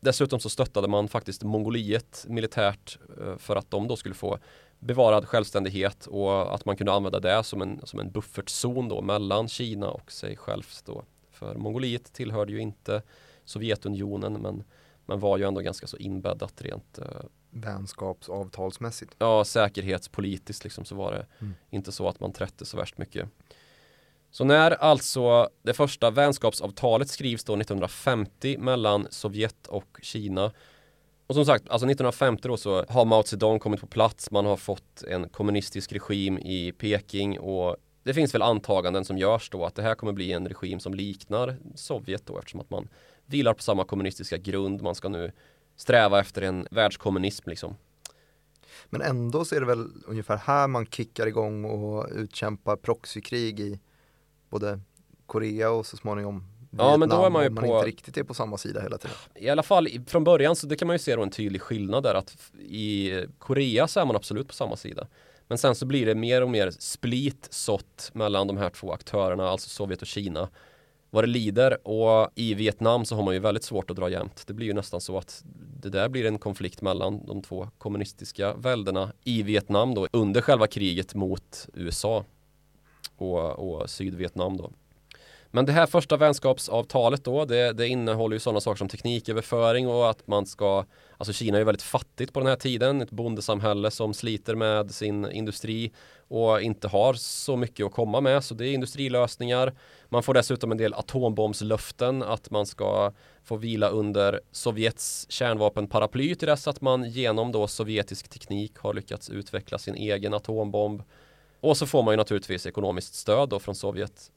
Speaker 2: dessutom så stöttade man faktiskt Mongoliet militärt eh, för att de då skulle få bevarad självständighet och att man kunde använda det som en, som en buffertzon då mellan Kina och sig självt då. För Mongoliet tillhörde ju inte Sovjetunionen men, men var ju ändå ganska så inbäddat rent uh,
Speaker 1: vänskapsavtalsmässigt.
Speaker 2: Ja, säkerhetspolitiskt liksom så var det mm. inte så att man trätte så värst mycket. Så när alltså det första vänskapsavtalet skrivs då 1950 mellan Sovjet och Kina och som sagt, alltså 1950 då så har Mao Zedong kommit på plats. Man har fått en kommunistisk regim i Peking och det finns väl antaganden som görs då att det här kommer bli en regim som liknar Sovjet då eftersom att man vilar på samma kommunistiska grund. Man ska nu sträva efter en världskommunism liksom.
Speaker 1: Men ändå så är det väl ungefär här man kickar igång och utkämpar proxykrig i både Korea och så småningom Vietnam. Ja, men då är man ju man på... inte riktigt är på samma sida hela tiden.
Speaker 2: I alla fall från början så det kan man ju se då en tydlig skillnad där att i Korea så är man absolut på samma sida. Men sen så blir det mer och mer split sått mellan de här två aktörerna, alltså Sovjet och Kina vad det lider och i Vietnam så har man ju väldigt svårt att dra jämnt. Det blir ju nästan så att det där blir en konflikt mellan de två kommunistiska väldena i Vietnam då under själva kriget mot USA och, och Sydvietnam då. Men det här första vänskapsavtalet då, det, det innehåller ju sådana saker som tekniköverföring och att man ska, alltså Kina är ju väldigt fattigt på den här tiden, ett bondesamhälle som sliter med sin industri och inte har så mycket att komma med, så det är industrilösningar. Man får dessutom en del atombombslöften att man ska få vila under Sovjets kärnvapenparaply till dess att man genom då sovjetisk teknik har lyckats utveckla sin egen atombomb. Och så får man ju naturligtvis ekonomiskt stöd då från Sovjet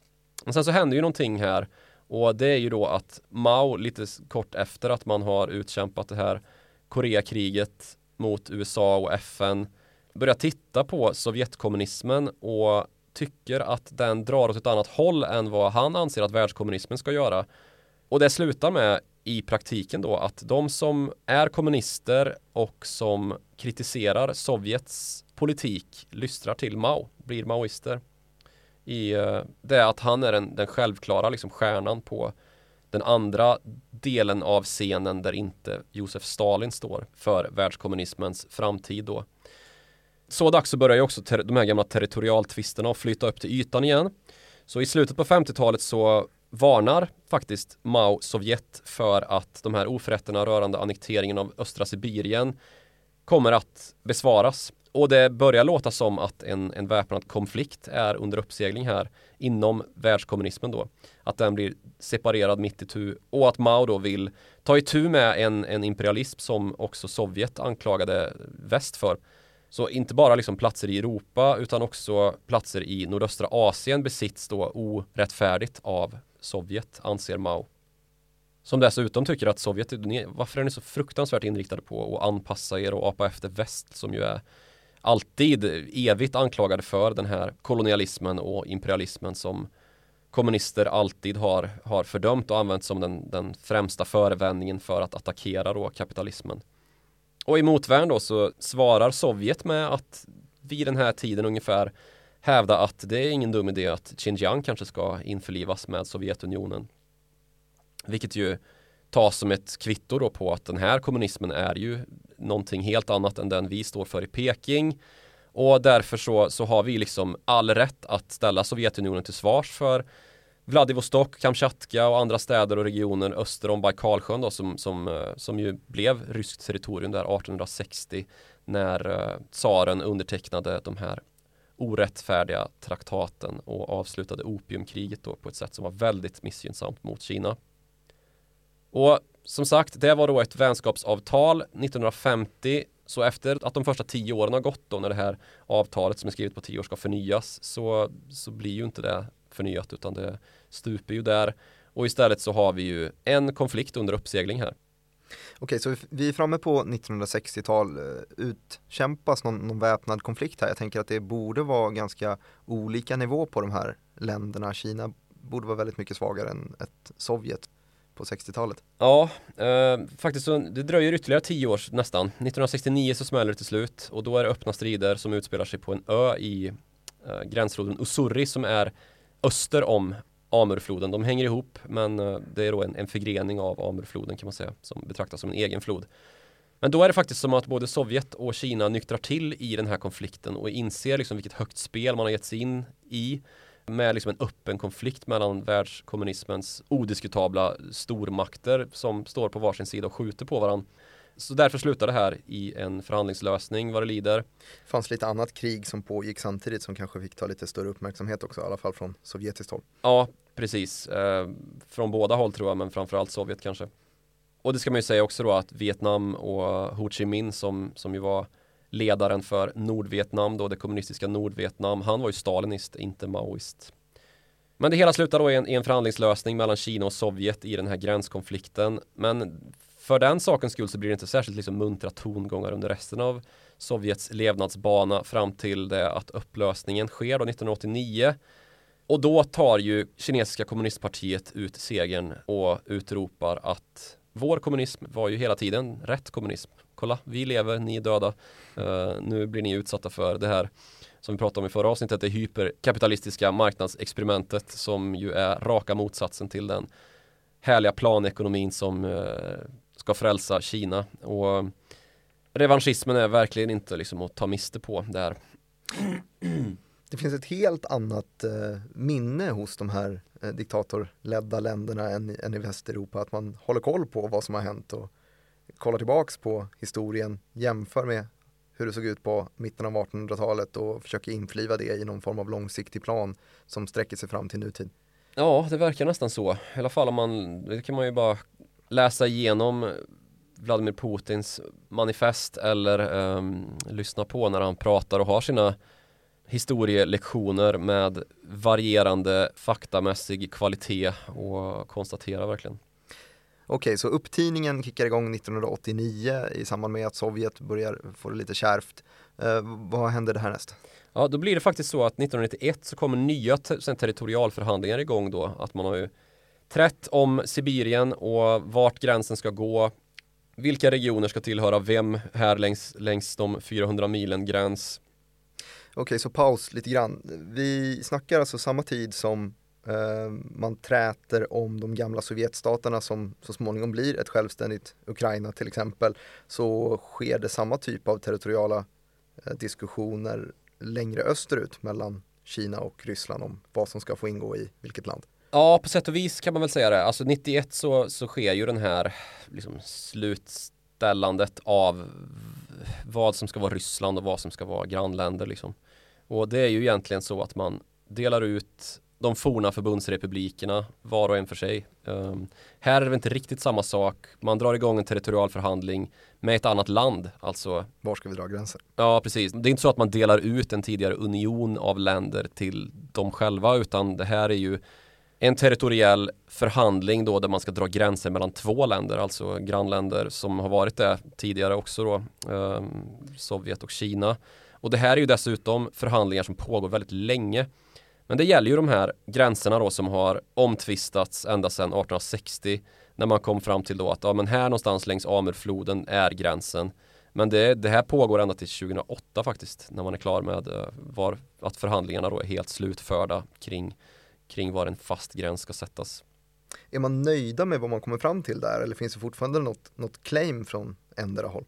Speaker 2: men sen så händer ju någonting här och det är ju då att Mao lite kort efter att man har utkämpat det här Koreakriget mot USA och FN börjar titta på Sovjetkommunismen och tycker att den drar åt ett annat håll än vad han anser att världskommunismen ska göra. Och det slutar med i praktiken då att de som är kommunister och som kritiserar Sovjets politik lystrar till Mao, blir maoister i uh, det är att han är den, den självklara liksom stjärnan på den andra delen av scenen där inte Josef Stalin står för världskommunismens framtid då. Så dags så börjar ju också de här gamla territorialtvisterna att flytta upp till ytan igen. Så i slutet på 50-talet så varnar faktiskt Mao Sovjet för att de här oförrätterna rörande annekteringen av östra Sibirien kommer att besvaras och det börjar låta som att en, en väpnad konflikt är under uppsegling här inom världskommunismen då. Att den blir separerad mitt i tu och att Mao då vill ta itu med en, en imperialism som också Sovjet anklagade väst för. Så inte bara liksom platser i Europa utan också platser i nordöstra Asien besitts då orättfärdigt av Sovjet, anser Mao. Som dessutom tycker att Sovjet, varför är ni så fruktansvärt inriktade på att anpassa er och apa efter väst som ju är alltid evigt anklagade för den här kolonialismen och imperialismen som kommunister alltid har, har fördömt och använt som den, den främsta förevändningen för att attackera då kapitalismen. Och i motvärn då så svarar Sovjet med att vid den här tiden ungefär hävda att det är ingen dum idé att Xinjiang kanske ska införlivas med Sovjetunionen. Vilket ju tas som ett kvitto då på att den här kommunismen är ju någonting helt annat än den vi står för i Peking. Och därför så, så har vi liksom all rätt att ställa Sovjetunionen till svars för Vladivostok, Kamchatka och andra städer och regioner öster om Baikalsjön då, som, som, eh, som ju blev ryskt territorium där 1860 när uh, tsaren undertecknade de här orättfärdiga traktaten och avslutade opiumkriget då på ett sätt som var väldigt missgynnsamt mot Kina. Och som sagt, det var då ett vänskapsavtal 1950 så efter att de första tio åren har gått då när det här avtalet som är skrivet på tio år ska förnyas så, så blir ju inte det förnyat utan det stuper ju där och istället så har vi ju en konflikt under uppsegling här.
Speaker 1: Okej, så vi är framme på 1960-tal. Utkämpas någon, någon väpnad konflikt här? Jag tänker att det borde vara ganska olika nivå på de här länderna. Kina borde vara väldigt mycket svagare än ett Sovjet på 60-talet.
Speaker 2: Ja, eh, faktiskt så det dröjer ytterligare tio år nästan. 1969 så smäller det till slut och då är det öppna strider som utspelar sig på en ö i eh, gränsfloden Usurri som är öster om Amurfloden. De hänger ihop men eh, det är då en, en förgrening av Amurfloden kan man säga som betraktas som en egen flod. Men då är det faktiskt som att både Sovjet och Kina nyktrar till i den här konflikten och inser liksom vilket högt spel man har gett sig in i med liksom en öppen konflikt mellan världskommunismens odiskutabla stormakter som står på varsin sida och skjuter på varandra. Så därför slutar det här i en förhandlingslösning vad det lider. Det
Speaker 1: fanns lite annat krig som pågick samtidigt som kanske fick ta lite större uppmärksamhet också, i alla fall från sovjetiskt håll.
Speaker 2: Ja, precis. Eh, från båda håll tror jag, men framförallt Sovjet kanske. Och det ska man ju säga också då att Vietnam och Ho Chi Minh som, som ju var ledaren för Nordvietnam då, det kommunistiska Nordvietnam. Han var ju stalinist, inte maoist. Men det hela slutar då i en, i en förhandlingslösning mellan Kina och Sovjet i den här gränskonflikten. Men för den sakens skull så blir det inte särskilt liksom muntra tongångar under resten av Sovjets levnadsbana fram till det att upplösningen sker då 1989. Och då tar ju kinesiska kommunistpartiet ut segern och utropar att vår kommunism var ju hela tiden rätt kommunism. Kolla, vi lever, ni är döda. Uh, nu blir ni utsatta för det här som vi pratade om i förra avsnittet, det hyperkapitalistiska marknadsexperimentet som ju är raka motsatsen till den härliga planekonomin som uh, ska frälsa Kina. Och revanschismen är verkligen inte liksom att ta miste på där.
Speaker 1: Det finns ett helt annat eh, minne hos de här eh, diktatorledda länderna än, än, i Västeuropa. Att man håller koll på vad som har hänt och kollar tillbaks på historien, jämför med hur det såg ut på mitten av 1800-talet och försöker infliva det i någon form av långsiktig plan som sträcker sig fram till nutid.
Speaker 2: Ja, det verkar nästan så. I alla fall om man, det kan man ju bara läsa igenom Vladimir Putins manifest eller um, lyssna på när han pratar och har sina historielektioner med varierande faktamässig kvalitet och konstatera verkligen.
Speaker 1: Okej, så upptiningen kickar igång 1989 i samband med att Sovjet börjar få det lite kärvt. Eh, vad händer det härnäst?
Speaker 2: Ja, då blir det faktiskt så att 1991 så kommer nya te territorialförhandlingar igång då. Att man har ju trätt om Sibirien och vart gränsen ska gå. Vilka regioner ska tillhöra vem här längs, längs de 400 milen gräns.
Speaker 1: Okej, så paus lite grann. Vi snackar alltså samma tid som Eh, man träter om de gamla Sovjetstaterna som så småningom blir ett självständigt Ukraina till exempel. Så sker det samma typ av territoriala eh, diskussioner längre österut mellan Kina och Ryssland om vad som ska få ingå i vilket land.
Speaker 2: Ja, på sätt och vis kan man väl säga det. Alltså 91 så, så sker ju den här liksom, slutställandet av vad som ska vara Ryssland och vad som ska vara grannländer liksom. Och det är ju egentligen så att man delar ut de forna förbundsrepublikerna var och en för sig. Um, här är det inte riktigt samma sak. Man drar igång en territorialförhandling med ett annat land. Alltså,
Speaker 1: var ska vi dra gränsen?
Speaker 2: Ja, precis. Det är inte så att man delar ut en tidigare union av länder till dem själva, utan det här är ju en territoriell förhandling då där man ska dra gränser mellan två länder, alltså grannländer som har varit det tidigare också då, um, Sovjet och Kina. Och det här är ju dessutom förhandlingar som pågår väldigt länge. Men det gäller ju de här gränserna då som har omtvistats ända sedan 1860 när man kom fram till då att ja, men här någonstans längs Amurfloden är gränsen. Men det, det här pågår ända till 2008 faktiskt när man är klar med eh, var, att förhandlingarna då är helt slutförda kring, kring var en fast gräns ska sättas.
Speaker 1: Är man nöjda med vad man kommer fram till där eller finns det fortfarande något, något claim från ändra håll?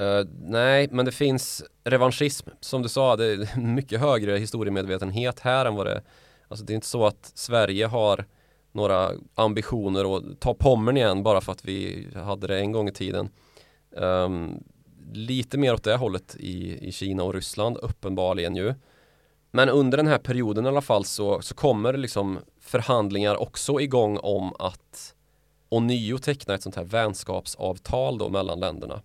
Speaker 2: Uh, nej, men det finns revanschism. Som du sa, det är mycket högre historiemedvetenhet här än vad det Alltså det är inte så att Sverige har några ambitioner att ta Pommern igen bara för att vi hade det en gång i tiden. Um, lite mer åt det hållet i, i Kina och Ryssland uppenbarligen ju. Men under den här perioden i alla fall så, så kommer liksom förhandlingar också igång om att ånyo teckna ett sånt här vänskapsavtal då mellan länderna.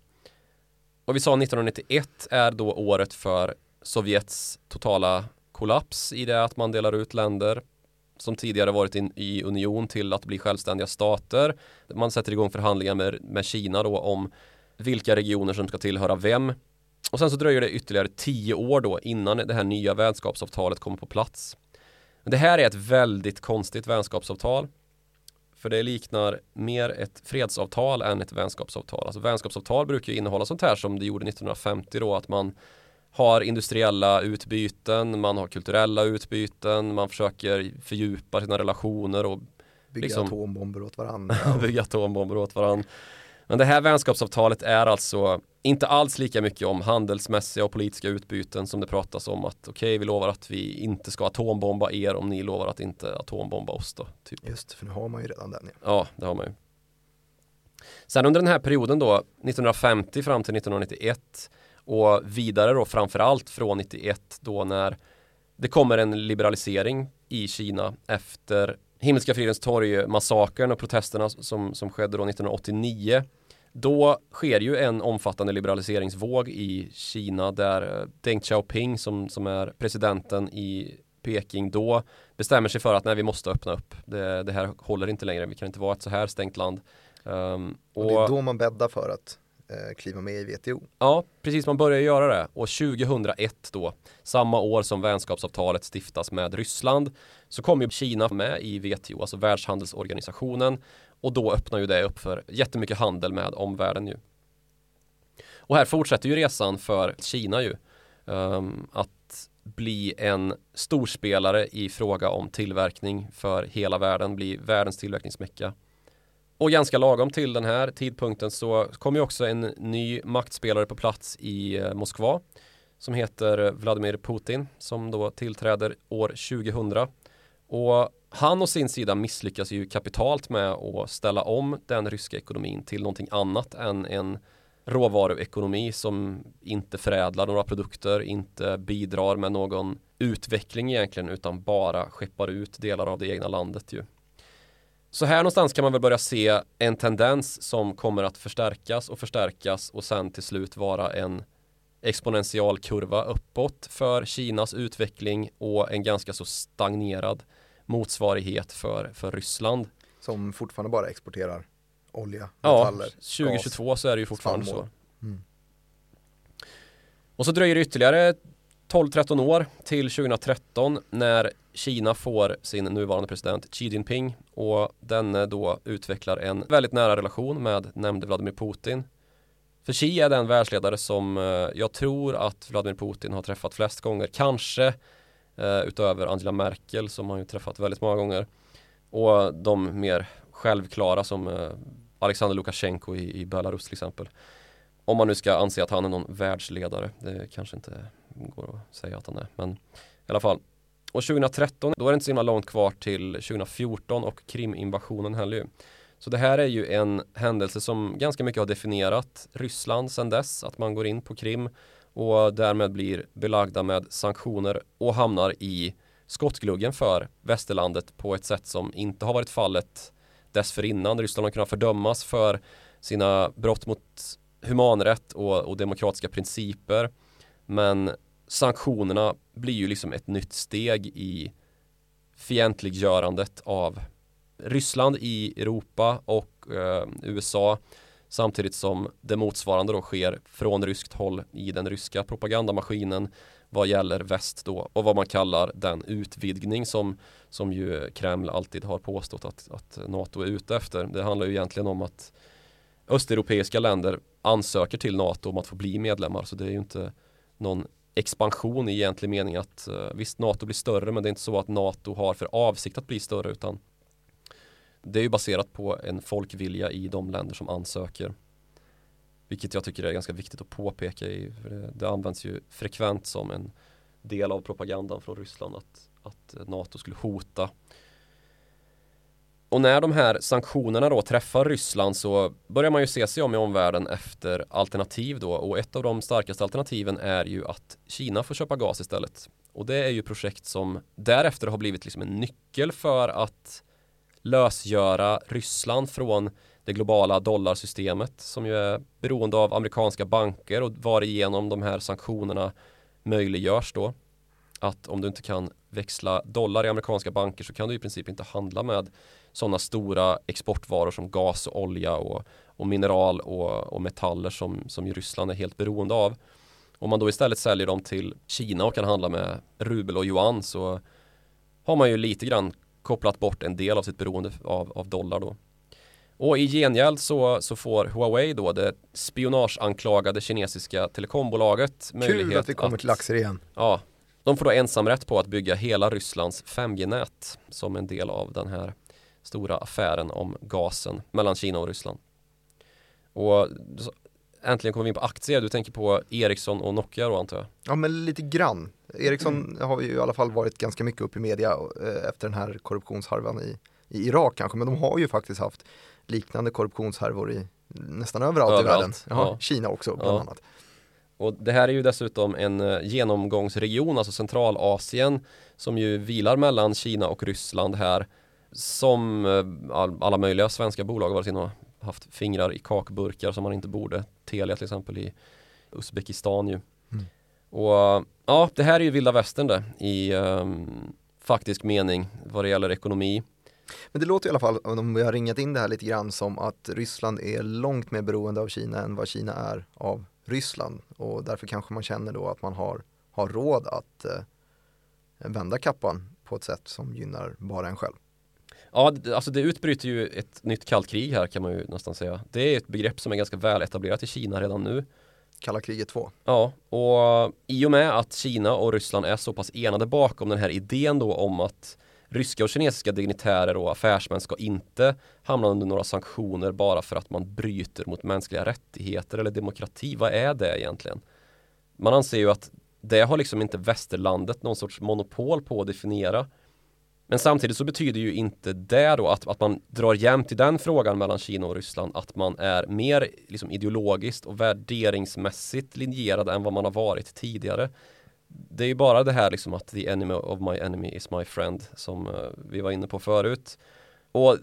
Speaker 2: Och vi sa 1991 är då året för Sovjets totala kollaps i det att man delar ut länder som tidigare varit in, i union till att bli självständiga stater. Man sätter igång förhandlingar med, med Kina då om vilka regioner som ska tillhöra vem. Och sen så dröjer det ytterligare tio år då innan det här nya vänskapsavtalet kommer på plats. Det här är ett väldigt konstigt vänskapsavtal. För det liknar mer ett fredsavtal än ett vänskapsavtal. Alltså vänskapsavtal brukar ju innehålla sånt här som det gjorde 1950 då att man har industriella utbyten, man har kulturella utbyten, man försöker fördjupa sina relationer och
Speaker 1: bygga liksom, atombomber åt varandra.
Speaker 2: bygga atombomber åt varandra. Men det här vänskapsavtalet är alltså inte alls lika mycket om handelsmässiga och politiska utbyten som det pratas om att okej, okay, vi lovar att vi inte ska atombomba er om ni lovar att inte atombomba oss då. Typ.
Speaker 1: Just för nu har man ju redan den. Ja.
Speaker 2: ja, det har man ju. Sen under den här perioden då, 1950 fram till 1991 och vidare då framförallt från 91 då när det kommer en liberalisering i Kina efter Himmelska fridens torg massakern och protesterna som, som skedde då 1989 Då sker ju en omfattande liberaliseringsvåg i Kina där Deng Xiaoping som, som är presidenten i Peking då bestämmer sig för att nej, vi måste öppna upp. Det, det här håller inte längre. Vi kan inte vara ett så här stängt land.
Speaker 1: Um, och, och, det är då man bäddar för att eh, kliva med i WTO.
Speaker 2: Ja, precis. Man börjar göra det. Och 2001 då, samma år som vänskapsavtalet stiftas med Ryssland, så kommer Kina med i WTO, alltså Världshandelsorganisationen. Och då öppnar ju det upp för jättemycket handel med omvärlden ju. Och här fortsätter ju resan för Kina ju. Um, att bli en storspelare i fråga om tillverkning för hela världen, bli världens tillverkningsmecka. Och ganska lagom till den här tidpunkten så kom ju också en ny maktspelare på plats i eh, Moskva som heter Vladimir Putin som då tillträder år 2000. Och han och sin sida misslyckas ju kapitalt med att ställa om den ryska ekonomin till någonting annat än en råvaruekonomi som inte förädlar några produkter, inte bidrar med någon utveckling egentligen utan bara skeppar ut delar av det egna landet ju. Så här någonstans kan man väl börja se en tendens som kommer att förstärkas och förstärkas och sen till slut vara en exponential kurva uppåt för Kinas utveckling och en ganska så stagnerad motsvarighet för, för Ryssland.
Speaker 1: Som fortfarande bara exporterar olja,
Speaker 2: metaller, Ja, 2022 gas, så är det ju fortfarande spannmål. så. Mm. Och så dröjer det ytterligare 12-13 år till 2013 när Kina får sin nuvarande president Xi Jinping och denne då utvecklar en väldigt nära relation med nämnde Vladimir Putin. För Xi är den världsledare som eh, jag tror att Vladimir Putin har träffat flest gånger, kanske eh, utöver Angela Merkel som han ju träffat väldigt många gånger. Och de mer självklara som eh, Alexander Lukasjenko i, i Belarus till exempel. Om man nu ska anse att han är någon världsledare. Det kanske inte går att säga att han är. Men i alla fall. Och 2013, då är det inte så himla långt kvar till 2014 och Kriminvasionen heller ju. Så det här är ju en händelse som ganska mycket har definierat Ryssland sedan dess. Att man går in på Krim och därmed blir belagda med sanktioner och hamnar i skottgluggen för västerlandet på ett sätt som inte har varit fallet dessförinnan. Ryssland har kunnat fördömas för sina brott mot humanrätt och, och demokratiska principer. Men sanktionerna blir ju liksom ett nytt steg i fientliggörandet av Ryssland i Europa och eh, USA samtidigt som det motsvarande då sker från ryskt håll i den ryska propagandamaskinen vad gäller väst då och vad man kallar den utvidgning som, som ju Kreml alltid har påstått att, att NATO är ute efter. Det handlar ju egentligen om att östeuropeiska länder ansöker till NATO om att få bli medlemmar så det är ju inte någon expansion i egentlig mening att eh, visst NATO blir större men det är inte så att NATO har för avsikt att bli större utan det är ju baserat på en folkvilja i de länder som ansöker. Vilket jag tycker är ganska viktigt att påpeka. I, för det, det används ju frekvent som en del av propagandan från Ryssland att, att NATO skulle hota och när de här sanktionerna då träffar Ryssland så börjar man ju se sig om i omvärlden efter alternativ då och ett av de starkaste alternativen är ju att Kina får köpa gas istället. Och det är ju projekt som därefter har blivit liksom en nyckel för att lösgöra Ryssland från det globala dollarsystemet som ju är beroende av amerikanska banker och varigenom de här sanktionerna möjliggörs då. Att om du inte kan växla dollar i amerikanska banker så kan du i princip inte handla med sådana stora exportvaror som gas och olja och, och mineral och, och, metaller som, som ju Ryssland är helt beroende av. Om man då istället säljer dem till Kina och kan handla med rubel och yuan så har man ju lite grann kopplat bort en del av sitt beroende av, av dollar då. Och i gengäld så, så får Huawei då det spionageanklagade kinesiska telekombolaget
Speaker 1: möjlighet Kul att vi kommer att, till aktier igen.
Speaker 2: Ja, de får då ensamrätt på att bygga hela Rysslands 5G-nät som en del av den här stora affären om gasen mellan Kina och Ryssland. Och äntligen kommer vi in på aktier. Du tänker på Ericsson och Nokia då antar jag?
Speaker 1: Ja men lite grann. Ericsson mm. har ju i alla fall varit ganska mycket upp i media eh, efter den här korruptionshärvan i, i Irak kanske. Men de har ju faktiskt haft liknande korruptionshärvor i nästan överallt, överallt. i världen. Jaha, ja. Kina också bland ja. annat.
Speaker 2: Och det här är ju dessutom en eh, genomgångsregion, alltså Centralasien, som ju vilar mellan Kina och Ryssland här som eh, alla möjliga svenska bolag har varit inne och haft fingrar i kakburkar som man inte borde. Telia till exempel i Uzbekistan ju. Mm. Och ja, det här är ju vilda västern det i um, faktisk mening vad det gäller ekonomi.
Speaker 1: Men det låter i alla fall, om vi har ringat in det här lite grann, som att Ryssland är långt mer beroende av Kina än vad Kina är av Ryssland. Och därför kanske man känner då att man har, har råd att eh, vända kappan på ett sätt som gynnar bara en själv.
Speaker 2: Ja, alltså det utbryter ju ett nytt kallt krig här kan man ju nästan säga. Det är ett begrepp som är ganska väl etablerat i Kina redan nu.
Speaker 1: Kalla kriget 2.
Speaker 2: Ja, och i och med att Kina och Ryssland är så pass enade bakom den här idén då om att ryska och kinesiska dignitärer och affärsmän ska inte hamna under några sanktioner bara för att man bryter mot mänskliga rättigheter eller demokrati. Vad är det egentligen? Man anser ju att det har liksom inte västerlandet någon sorts monopol på att definiera. Men samtidigt så betyder ju inte det då att, att man drar jämnt i den frågan mellan Kina och Ryssland att man är mer liksom ideologiskt och värderingsmässigt linjerad än vad man har varit tidigare. Det är ju bara det här liksom att the enemy of my enemy is my friend som eh, vi var inne på förut. Och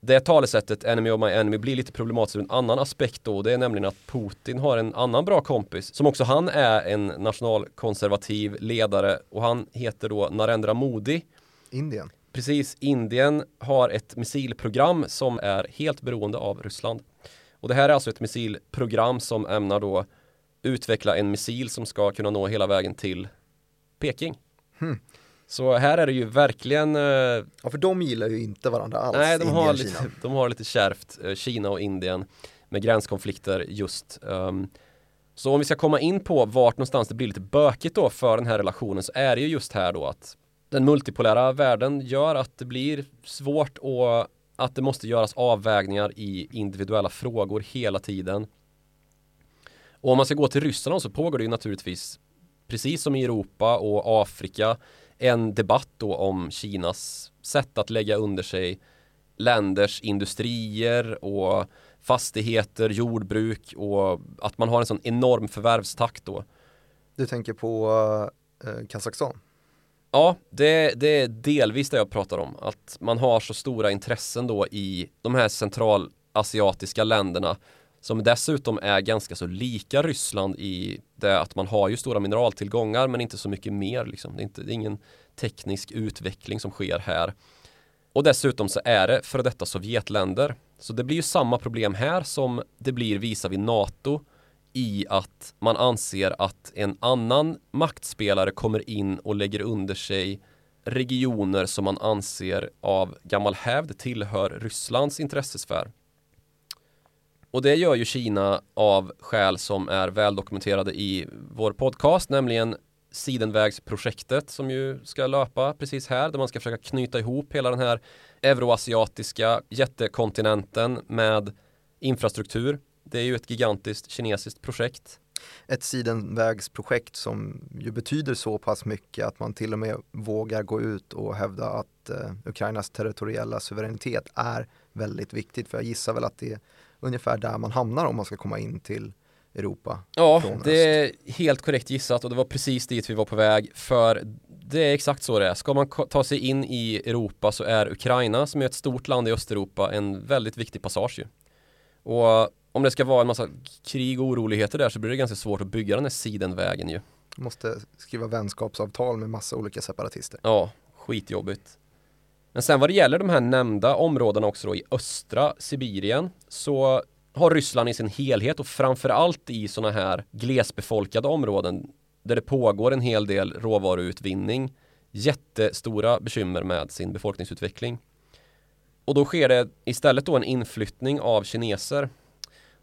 Speaker 2: det talesättet enemy of my enemy blir lite problematiskt ur en annan aspekt då. Det är nämligen att Putin har en annan bra kompis som också han är en nationalkonservativ ledare och han heter då Narendra Modi.
Speaker 1: Indien.
Speaker 2: Precis, Indien har ett missilprogram som är helt beroende av Ryssland. Och det här är alltså ett missilprogram som ämnar då utveckla en missil som ska kunna nå hela vägen till Peking. Hmm. Så här är det ju verkligen eh,
Speaker 1: Ja för de gillar ju inte varandra alls
Speaker 2: Nej de har, lite, de har lite kärvt eh, Kina och Indien Med gränskonflikter just um, Så om vi ska komma in på vart någonstans det blir lite bökigt då för den här relationen så är det ju just här då att den multipolära världen gör att det blir svårt och att det måste göras avvägningar i individuella frågor hela tiden och om man ska gå till Ryssland så pågår det ju naturligtvis precis som i Europa och Afrika en debatt då om Kinas sätt att lägga under sig länders industrier och fastigheter, jordbruk och att man har en sån enorm förvärvstakt då.
Speaker 1: Du tänker på eh, Kazakstan?
Speaker 2: Ja, det, det, är delvis det jag pratar om. Att man har så stora intressen då i de här centralasiatiska länderna som dessutom är ganska så lika Ryssland i det att man har ju stora mineraltillgångar men inte så mycket mer. Liksom. Det, är inte, det är ingen teknisk utveckling som sker här. Och dessutom så är det för detta Sovjetländer. Så det blir ju samma problem här som det blir visar vi NATO i att man anser att en annan maktspelare kommer in och lägger under sig regioner som man anser av gammal hävd tillhör Rysslands intressesfär. Och det gör ju Kina av skäl som är väldokumenterade i vår podcast, nämligen Sidenvägsprojektet som ju ska löpa precis här, där man ska försöka knyta ihop hela den här euroasiatiska jättekontinenten med infrastruktur. Det är ju ett gigantiskt kinesiskt projekt.
Speaker 1: Ett sidenvägsprojekt som ju betyder så pass mycket att man till och med vågar gå ut och hävda att eh, Ukrainas territoriella suveränitet är väldigt viktigt. För jag gissar väl att det är ungefär där man hamnar om man ska komma in till Europa.
Speaker 2: Ja, det är helt korrekt gissat och det var precis dit vi var på väg. För det är exakt så det är. Ska man ta sig in i Europa så är Ukraina, som är ett stort land i Östeuropa, en väldigt viktig passage. Och om det ska vara en massa krig och oroligheter där så blir det ganska svårt att bygga den här sidenvägen ju.
Speaker 1: Måste skriva vänskapsavtal med massa olika separatister.
Speaker 2: Ja, skitjobbigt. Men sen vad det gäller de här nämnda områdena också då i östra Sibirien så har Ryssland i sin helhet och framförallt i sådana här glesbefolkade områden där det pågår en hel del råvaruutvinning jättestora bekymmer med sin befolkningsutveckling. Och då sker det istället då en inflyttning av kineser.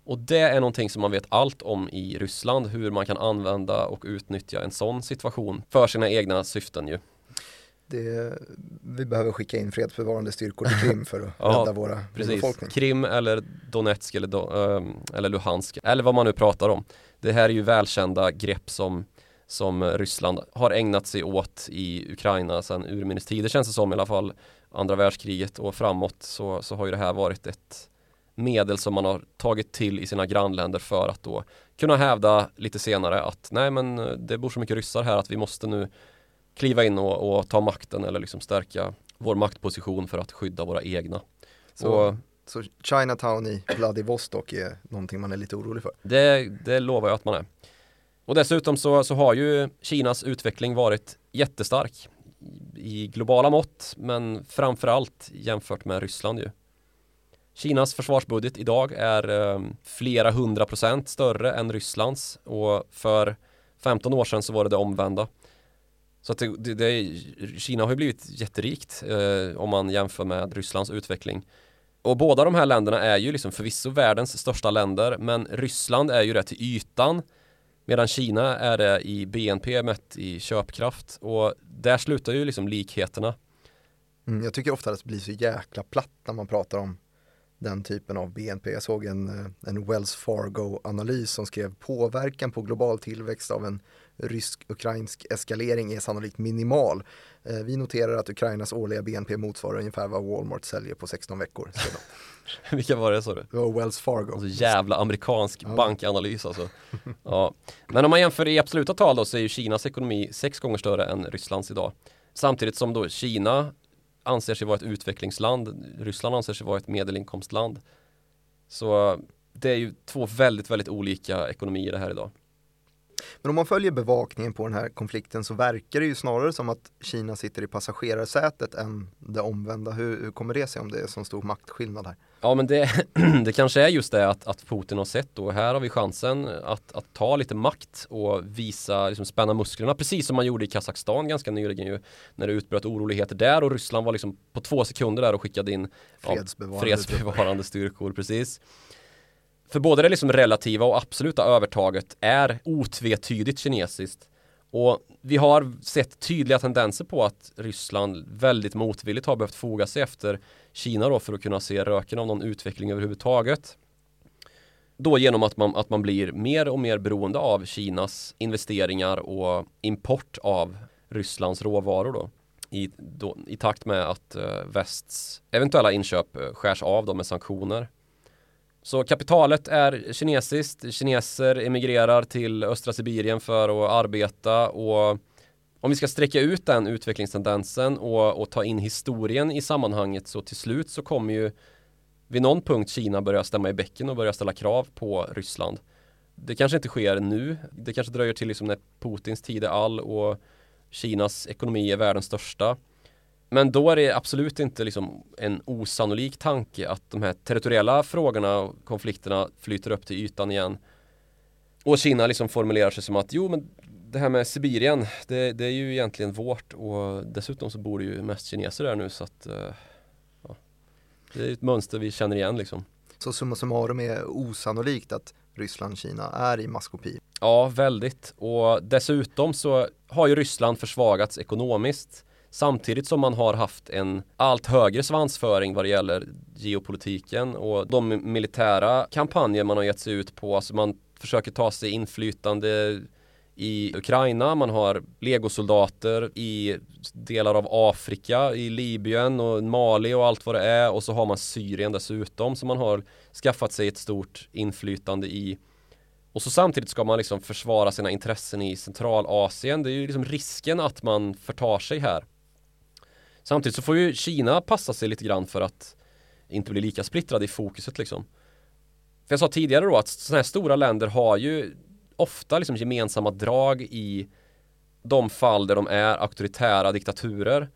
Speaker 2: Och det är någonting som man vet allt om i Ryssland, hur man kan använda och utnyttja en sån situation för sina egna syften ju
Speaker 1: det, vi behöver skicka in fredsbevarande styrkor till Krim för att ja, rädda våra precis. befolkning.
Speaker 2: Krim eller Donetsk eller, Do, ähm, eller Luhansk eller vad man nu pratar om. Det här är ju välkända grepp som, som Ryssland har ägnat sig åt i Ukraina sedan urminnes tider känns det som i alla fall. Andra världskriget och framåt så, så har ju det här varit ett medel som man har tagit till i sina grannländer för att då kunna hävda lite senare att nej men det bor så mycket ryssar här att vi måste nu kliva in och, och, ta makten eller liksom stärka vår maktposition för att skydda våra egna.
Speaker 1: Så och, Så Chinatown i Vladivostok är någonting man är lite orolig för.
Speaker 2: Det, det lovar jag att man är. Och dessutom så, så har ju Kinas utveckling varit jättestark i globala mått men framförallt jämfört med Ryssland ju. Kinas försvarsbudget idag är eh, flera hundra procent större än Rysslands och för 15 år sedan så var det det omvända. Så att det, det, det, Kina har ju blivit jätterikt eh, om man jämför med Rysslands utveckling. Och båda de här länderna är ju liksom förvisso världens största länder men Ryssland är ju det till ytan medan Kina är det i BNP mätt i köpkraft och där slutar ju liksom likheterna.
Speaker 1: Mm, jag tycker ofta att det blir så jäkla platt när man pratar om den typen av BNP. Jag såg en, eh, en Wells Fargo-analys som skrev påverkan på global tillväxt av en rysk-ukrainsk eskalering är sannolikt minimal. Eh, vi noterar att Ukrainas årliga BNP motsvarar ungefär vad Walmart säljer på 16 veckor.
Speaker 2: Vilka var det sa du?
Speaker 1: Det var Wells Fargo.
Speaker 2: Alltså jävla amerikansk ja. bankanalys alltså. ja. Men om man jämför i absoluta tal då så är ju Kinas ekonomi sex gånger större än Rysslands idag. Samtidigt som då Kina anser sig vara ett utvecklingsland. Ryssland anser sig vara ett medelinkomstland. Så det är ju två väldigt, väldigt olika ekonomier det här idag.
Speaker 1: Men om man följer bevakningen på den här konflikten så verkar det ju snarare som att Kina sitter i passagerarsätet än det omvända. Hur, hur kommer det sig om det är så stor maktskillnad här?
Speaker 2: Ja men det, det kanske är just det att, att Putin har sett och här har vi chansen att, att ta lite makt och visa, liksom spänna musklerna precis som man gjorde i Kazakstan ganska nyligen ju när det utbröt oroligheter där och Ryssland var liksom på två sekunder där och skickade in
Speaker 1: fredsbevarande,
Speaker 2: ja, fredsbevarande styrkor precis. För både det liksom relativa och absoluta övertaget är otvetydigt kinesiskt. Och vi har sett tydliga tendenser på att Ryssland väldigt motvilligt har behövt foga sig efter Kina då för att kunna se röken av någon utveckling överhuvudtaget. Då genom att man, att man blir mer och mer beroende av Kinas investeringar och import av Rysslands råvaror då. I, då, i takt med att eh, västs eventuella inköp eh, skärs av då med sanktioner. Så kapitalet är kinesiskt. Kineser emigrerar till östra Sibirien för att arbeta och om vi ska sträcka ut den utvecklingstendensen och, och, ta in historien i sammanhanget så till slut så kommer ju vid någon punkt Kina börja stämma i bäcken och börja ställa krav på Ryssland. Det kanske inte sker nu. Det kanske dröjer till liksom när Putins tid är all och Kinas ekonomi är världens största. Men då är det absolut inte liksom en osannolik tanke att de här territoriella frågorna och konflikterna flyter upp till ytan igen. Och Kina liksom formulerar sig som att jo men det här med Sibirien det, det är ju egentligen vårt och dessutom så bor det ju mest kineser där nu så att uh, ja, Det är ett mönster vi känner igen liksom.
Speaker 1: Så summa summarum är osannolikt att Ryssland-Kina är i maskopi?
Speaker 2: Ja, väldigt. Och dessutom så har ju Ryssland försvagats ekonomiskt Samtidigt som man har haft en allt högre svansföring vad det gäller geopolitiken och de militära kampanjer man har gett sig ut på. Alltså man försöker ta sig inflytande i Ukraina, man har legosoldater i delar av Afrika, i Libyen och Mali och allt vad det är och så har man Syrien dessutom som man har skaffat sig ett stort inflytande i. Och så samtidigt ska man liksom försvara sina intressen i Centralasien. Det är ju liksom risken att man förtar sig här. Samtidigt så får ju Kina passa sig lite grann för att inte bli lika splittrad i fokuset liksom. För jag sa tidigare då att sådana här stora länder har ju ofta liksom gemensamma drag i de fall där de är auktoritära diktaturer.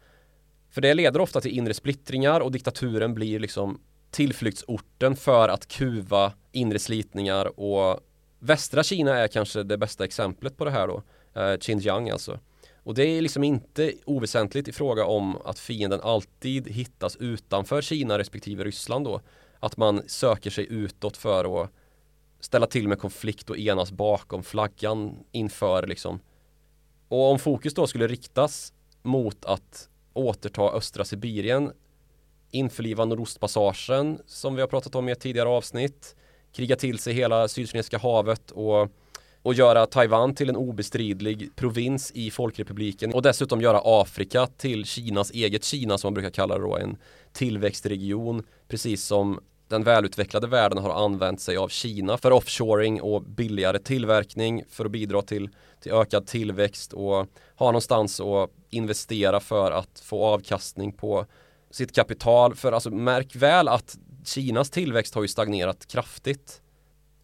Speaker 2: För det leder ofta till inre splittringar och diktaturen blir liksom tillflyktsorten för att kuva inre slitningar och västra Kina är kanske det bästa exemplet på det här då. Eh, Xinjiang alltså. Och det är liksom inte oväsentligt i fråga om att fienden alltid hittas utanför Kina respektive Ryssland då. Att man söker sig utåt för att ställa till med konflikt och enas bakom flaggan inför liksom. Och om fokus då skulle riktas mot att återta östra Sibirien införliva Nordostpassagen som vi har pratat om i ett tidigare avsnitt kriga till sig hela Sydkinesiska havet och och göra Taiwan till en obestridlig provins i Folkrepubliken och dessutom göra Afrika till Kinas eget Kina som man brukar kalla det då, en tillväxtregion precis som den välutvecklade världen har använt sig av Kina för offshoring och billigare tillverkning för att bidra till, till ökad tillväxt och ha någonstans att investera för att få avkastning på sitt kapital. För alltså märk väl att Kinas tillväxt har ju stagnerat kraftigt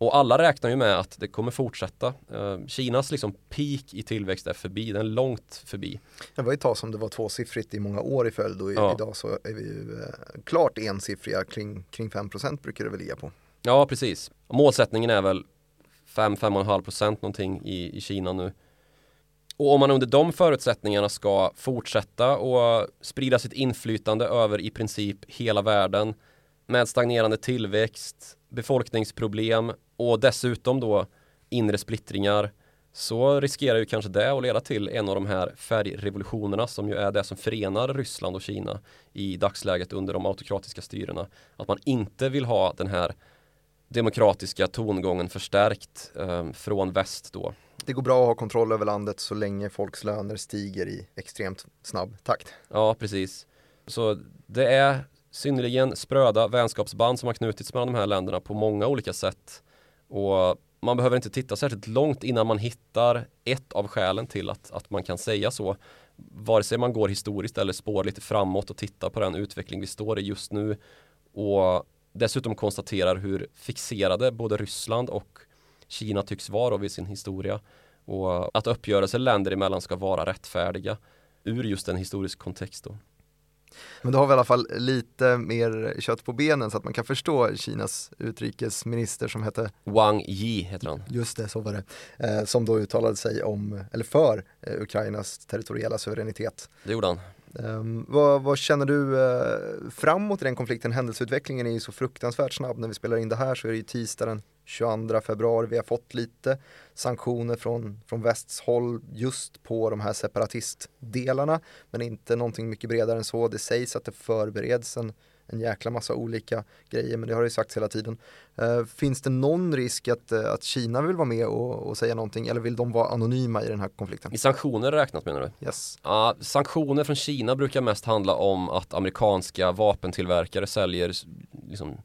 Speaker 2: och alla räknar ju med att det kommer fortsätta. Eh, Kinas liksom peak i tillväxt är förbi, den är långt förbi.
Speaker 1: Det var ett tag som det var tvåsiffrigt i många år i följd och ja. idag så är vi ju eh, klart ensiffriga, kring, kring 5% brukar det väl ligga på.
Speaker 2: Ja, precis. Målsättningen är väl 5-5,5% någonting i, i Kina nu. Och om man under de förutsättningarna ska fortsätta och sprida sitt inflytande över i princip hela världen med stagnerande tillväxt, befolkningsproblem och dessutom då inre splittringar så riskerar ju kanske det att leda till en av de här färgrevolutionerna som ju är det som förenar Ryssland och Kina i dagsläget under de autokratiska styrena. Att man inte vill ha den här demokratiska tongången förstärkt eh, från väst då.
Speaker 1: Det går bra att ha kontroll över landet så länge folks löner stiger i extremt snabb takt.
Speaker 2: Ja, precis. Så det är synnerligen spröda vänskapsband som har knutits mellan de här länderna på många olika sätt. Och man behöver inte titta särskilt långt innan man hittar ett av skälen till att, att man kan säga så. Vare sig man går historiskt eller spår lite framåt och tittar på den utveckling vi står i just nu och dessutom konstaterar hur fixerade både Ryssland och Kina tycks vara vid sin historia och att uppgörelser länder emellan ska vara rättfärdiga ur just en historisk kontext. Då.
Speaker 1: Men då har vi i alla fall lite mer kött på benen så att man kan förstå Kinas utrikesminister som hette
Speaker 2: Wang Yi heter han.
Speaker 1: Just det, så var det. Eh, som då uttalade sig om, eller för eh, Ukrainas territoriella suveränitet.
Speaker 2: Det gjorde han.
Speaker 1: Um, vad, vad, känner du uh, framåt i den konflikten? Händelseutvecklingen är ju så fruktansvärt snabb. När vi spelar in det här så är det ju tisdag den 22 februari. Vi har fått lite sanktioner från, från västs håll just på de här separatistdelarna. Men inte någonting mycket bredare än så. Det sägs att det förbereds en en jäkla massa olika grejer, men det har ju sagts hela tiden. Uh, finns det någon risk att, uh, att Kina vill vara med och, och, säga någonting eller vill de vara anonyma i den här konflikten?
Speaker 2: I sanktioner räknat menar du?
Speaker 1: Yes.
Speaker 2: Uh, sanktioner från Kina brukar mest handla om att amerikanska vapentillverkare säljer liksom,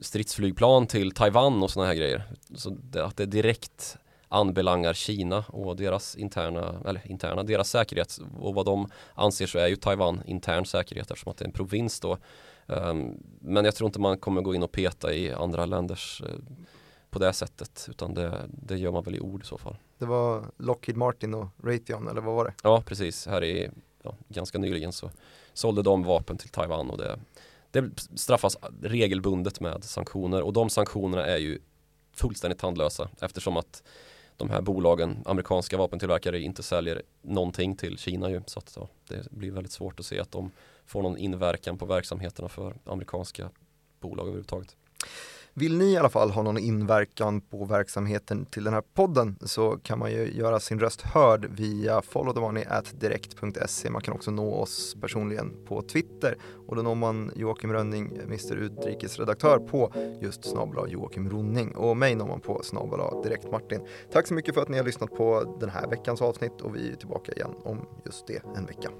Speaker 2: stridsflygplan till Taiwan och sådana här grejer. Så det, att det direkt anbelangar Kina och deras interna, eller interna, deras säkerhet och vad de anser så är ju Taiwan intern säkerhet eftersom att det är en provins då. Um, men jag tror inte man kommer gå in och peta i andra länders uh, på det sättet utan det, det gör man väl i ord i så fall.
Speaker 1: Det var Lockheed Martin och Raytheon eller vad var det?
Speaker 2: Ja precis, här i ja, ganska nyligen så sålde de vapen till Taiwan och det, det straffas regelbundet med sanktioner och de sanktionerna är ju fullständigt tandlösa eftersom att de här bolagen, amerikanska vapentillverkare, inte säljer någonting till Kina ju. Så att, ja, det blir väldigt svårt att se att de får någon inverkan på verksamheterna för amerikanska bolag överhuvudtaget.
Speaker 1: Vill ni i alla fall ha någon inverkan på verksamheten till den här podden så kan man ju göra sin röst hörd via followthemoney.direkt.se. Man kan också nå oss personligen på Twitter och då når man Joakim Rönning, Mr Utrikesredaktör på just snabla Joakim Ronning och mig når man på snabla Direkt Martin. Tack så mycket för att ni har lyssnat på den här veckans avsnitt och vi är tillbaka igen om just det en vecka.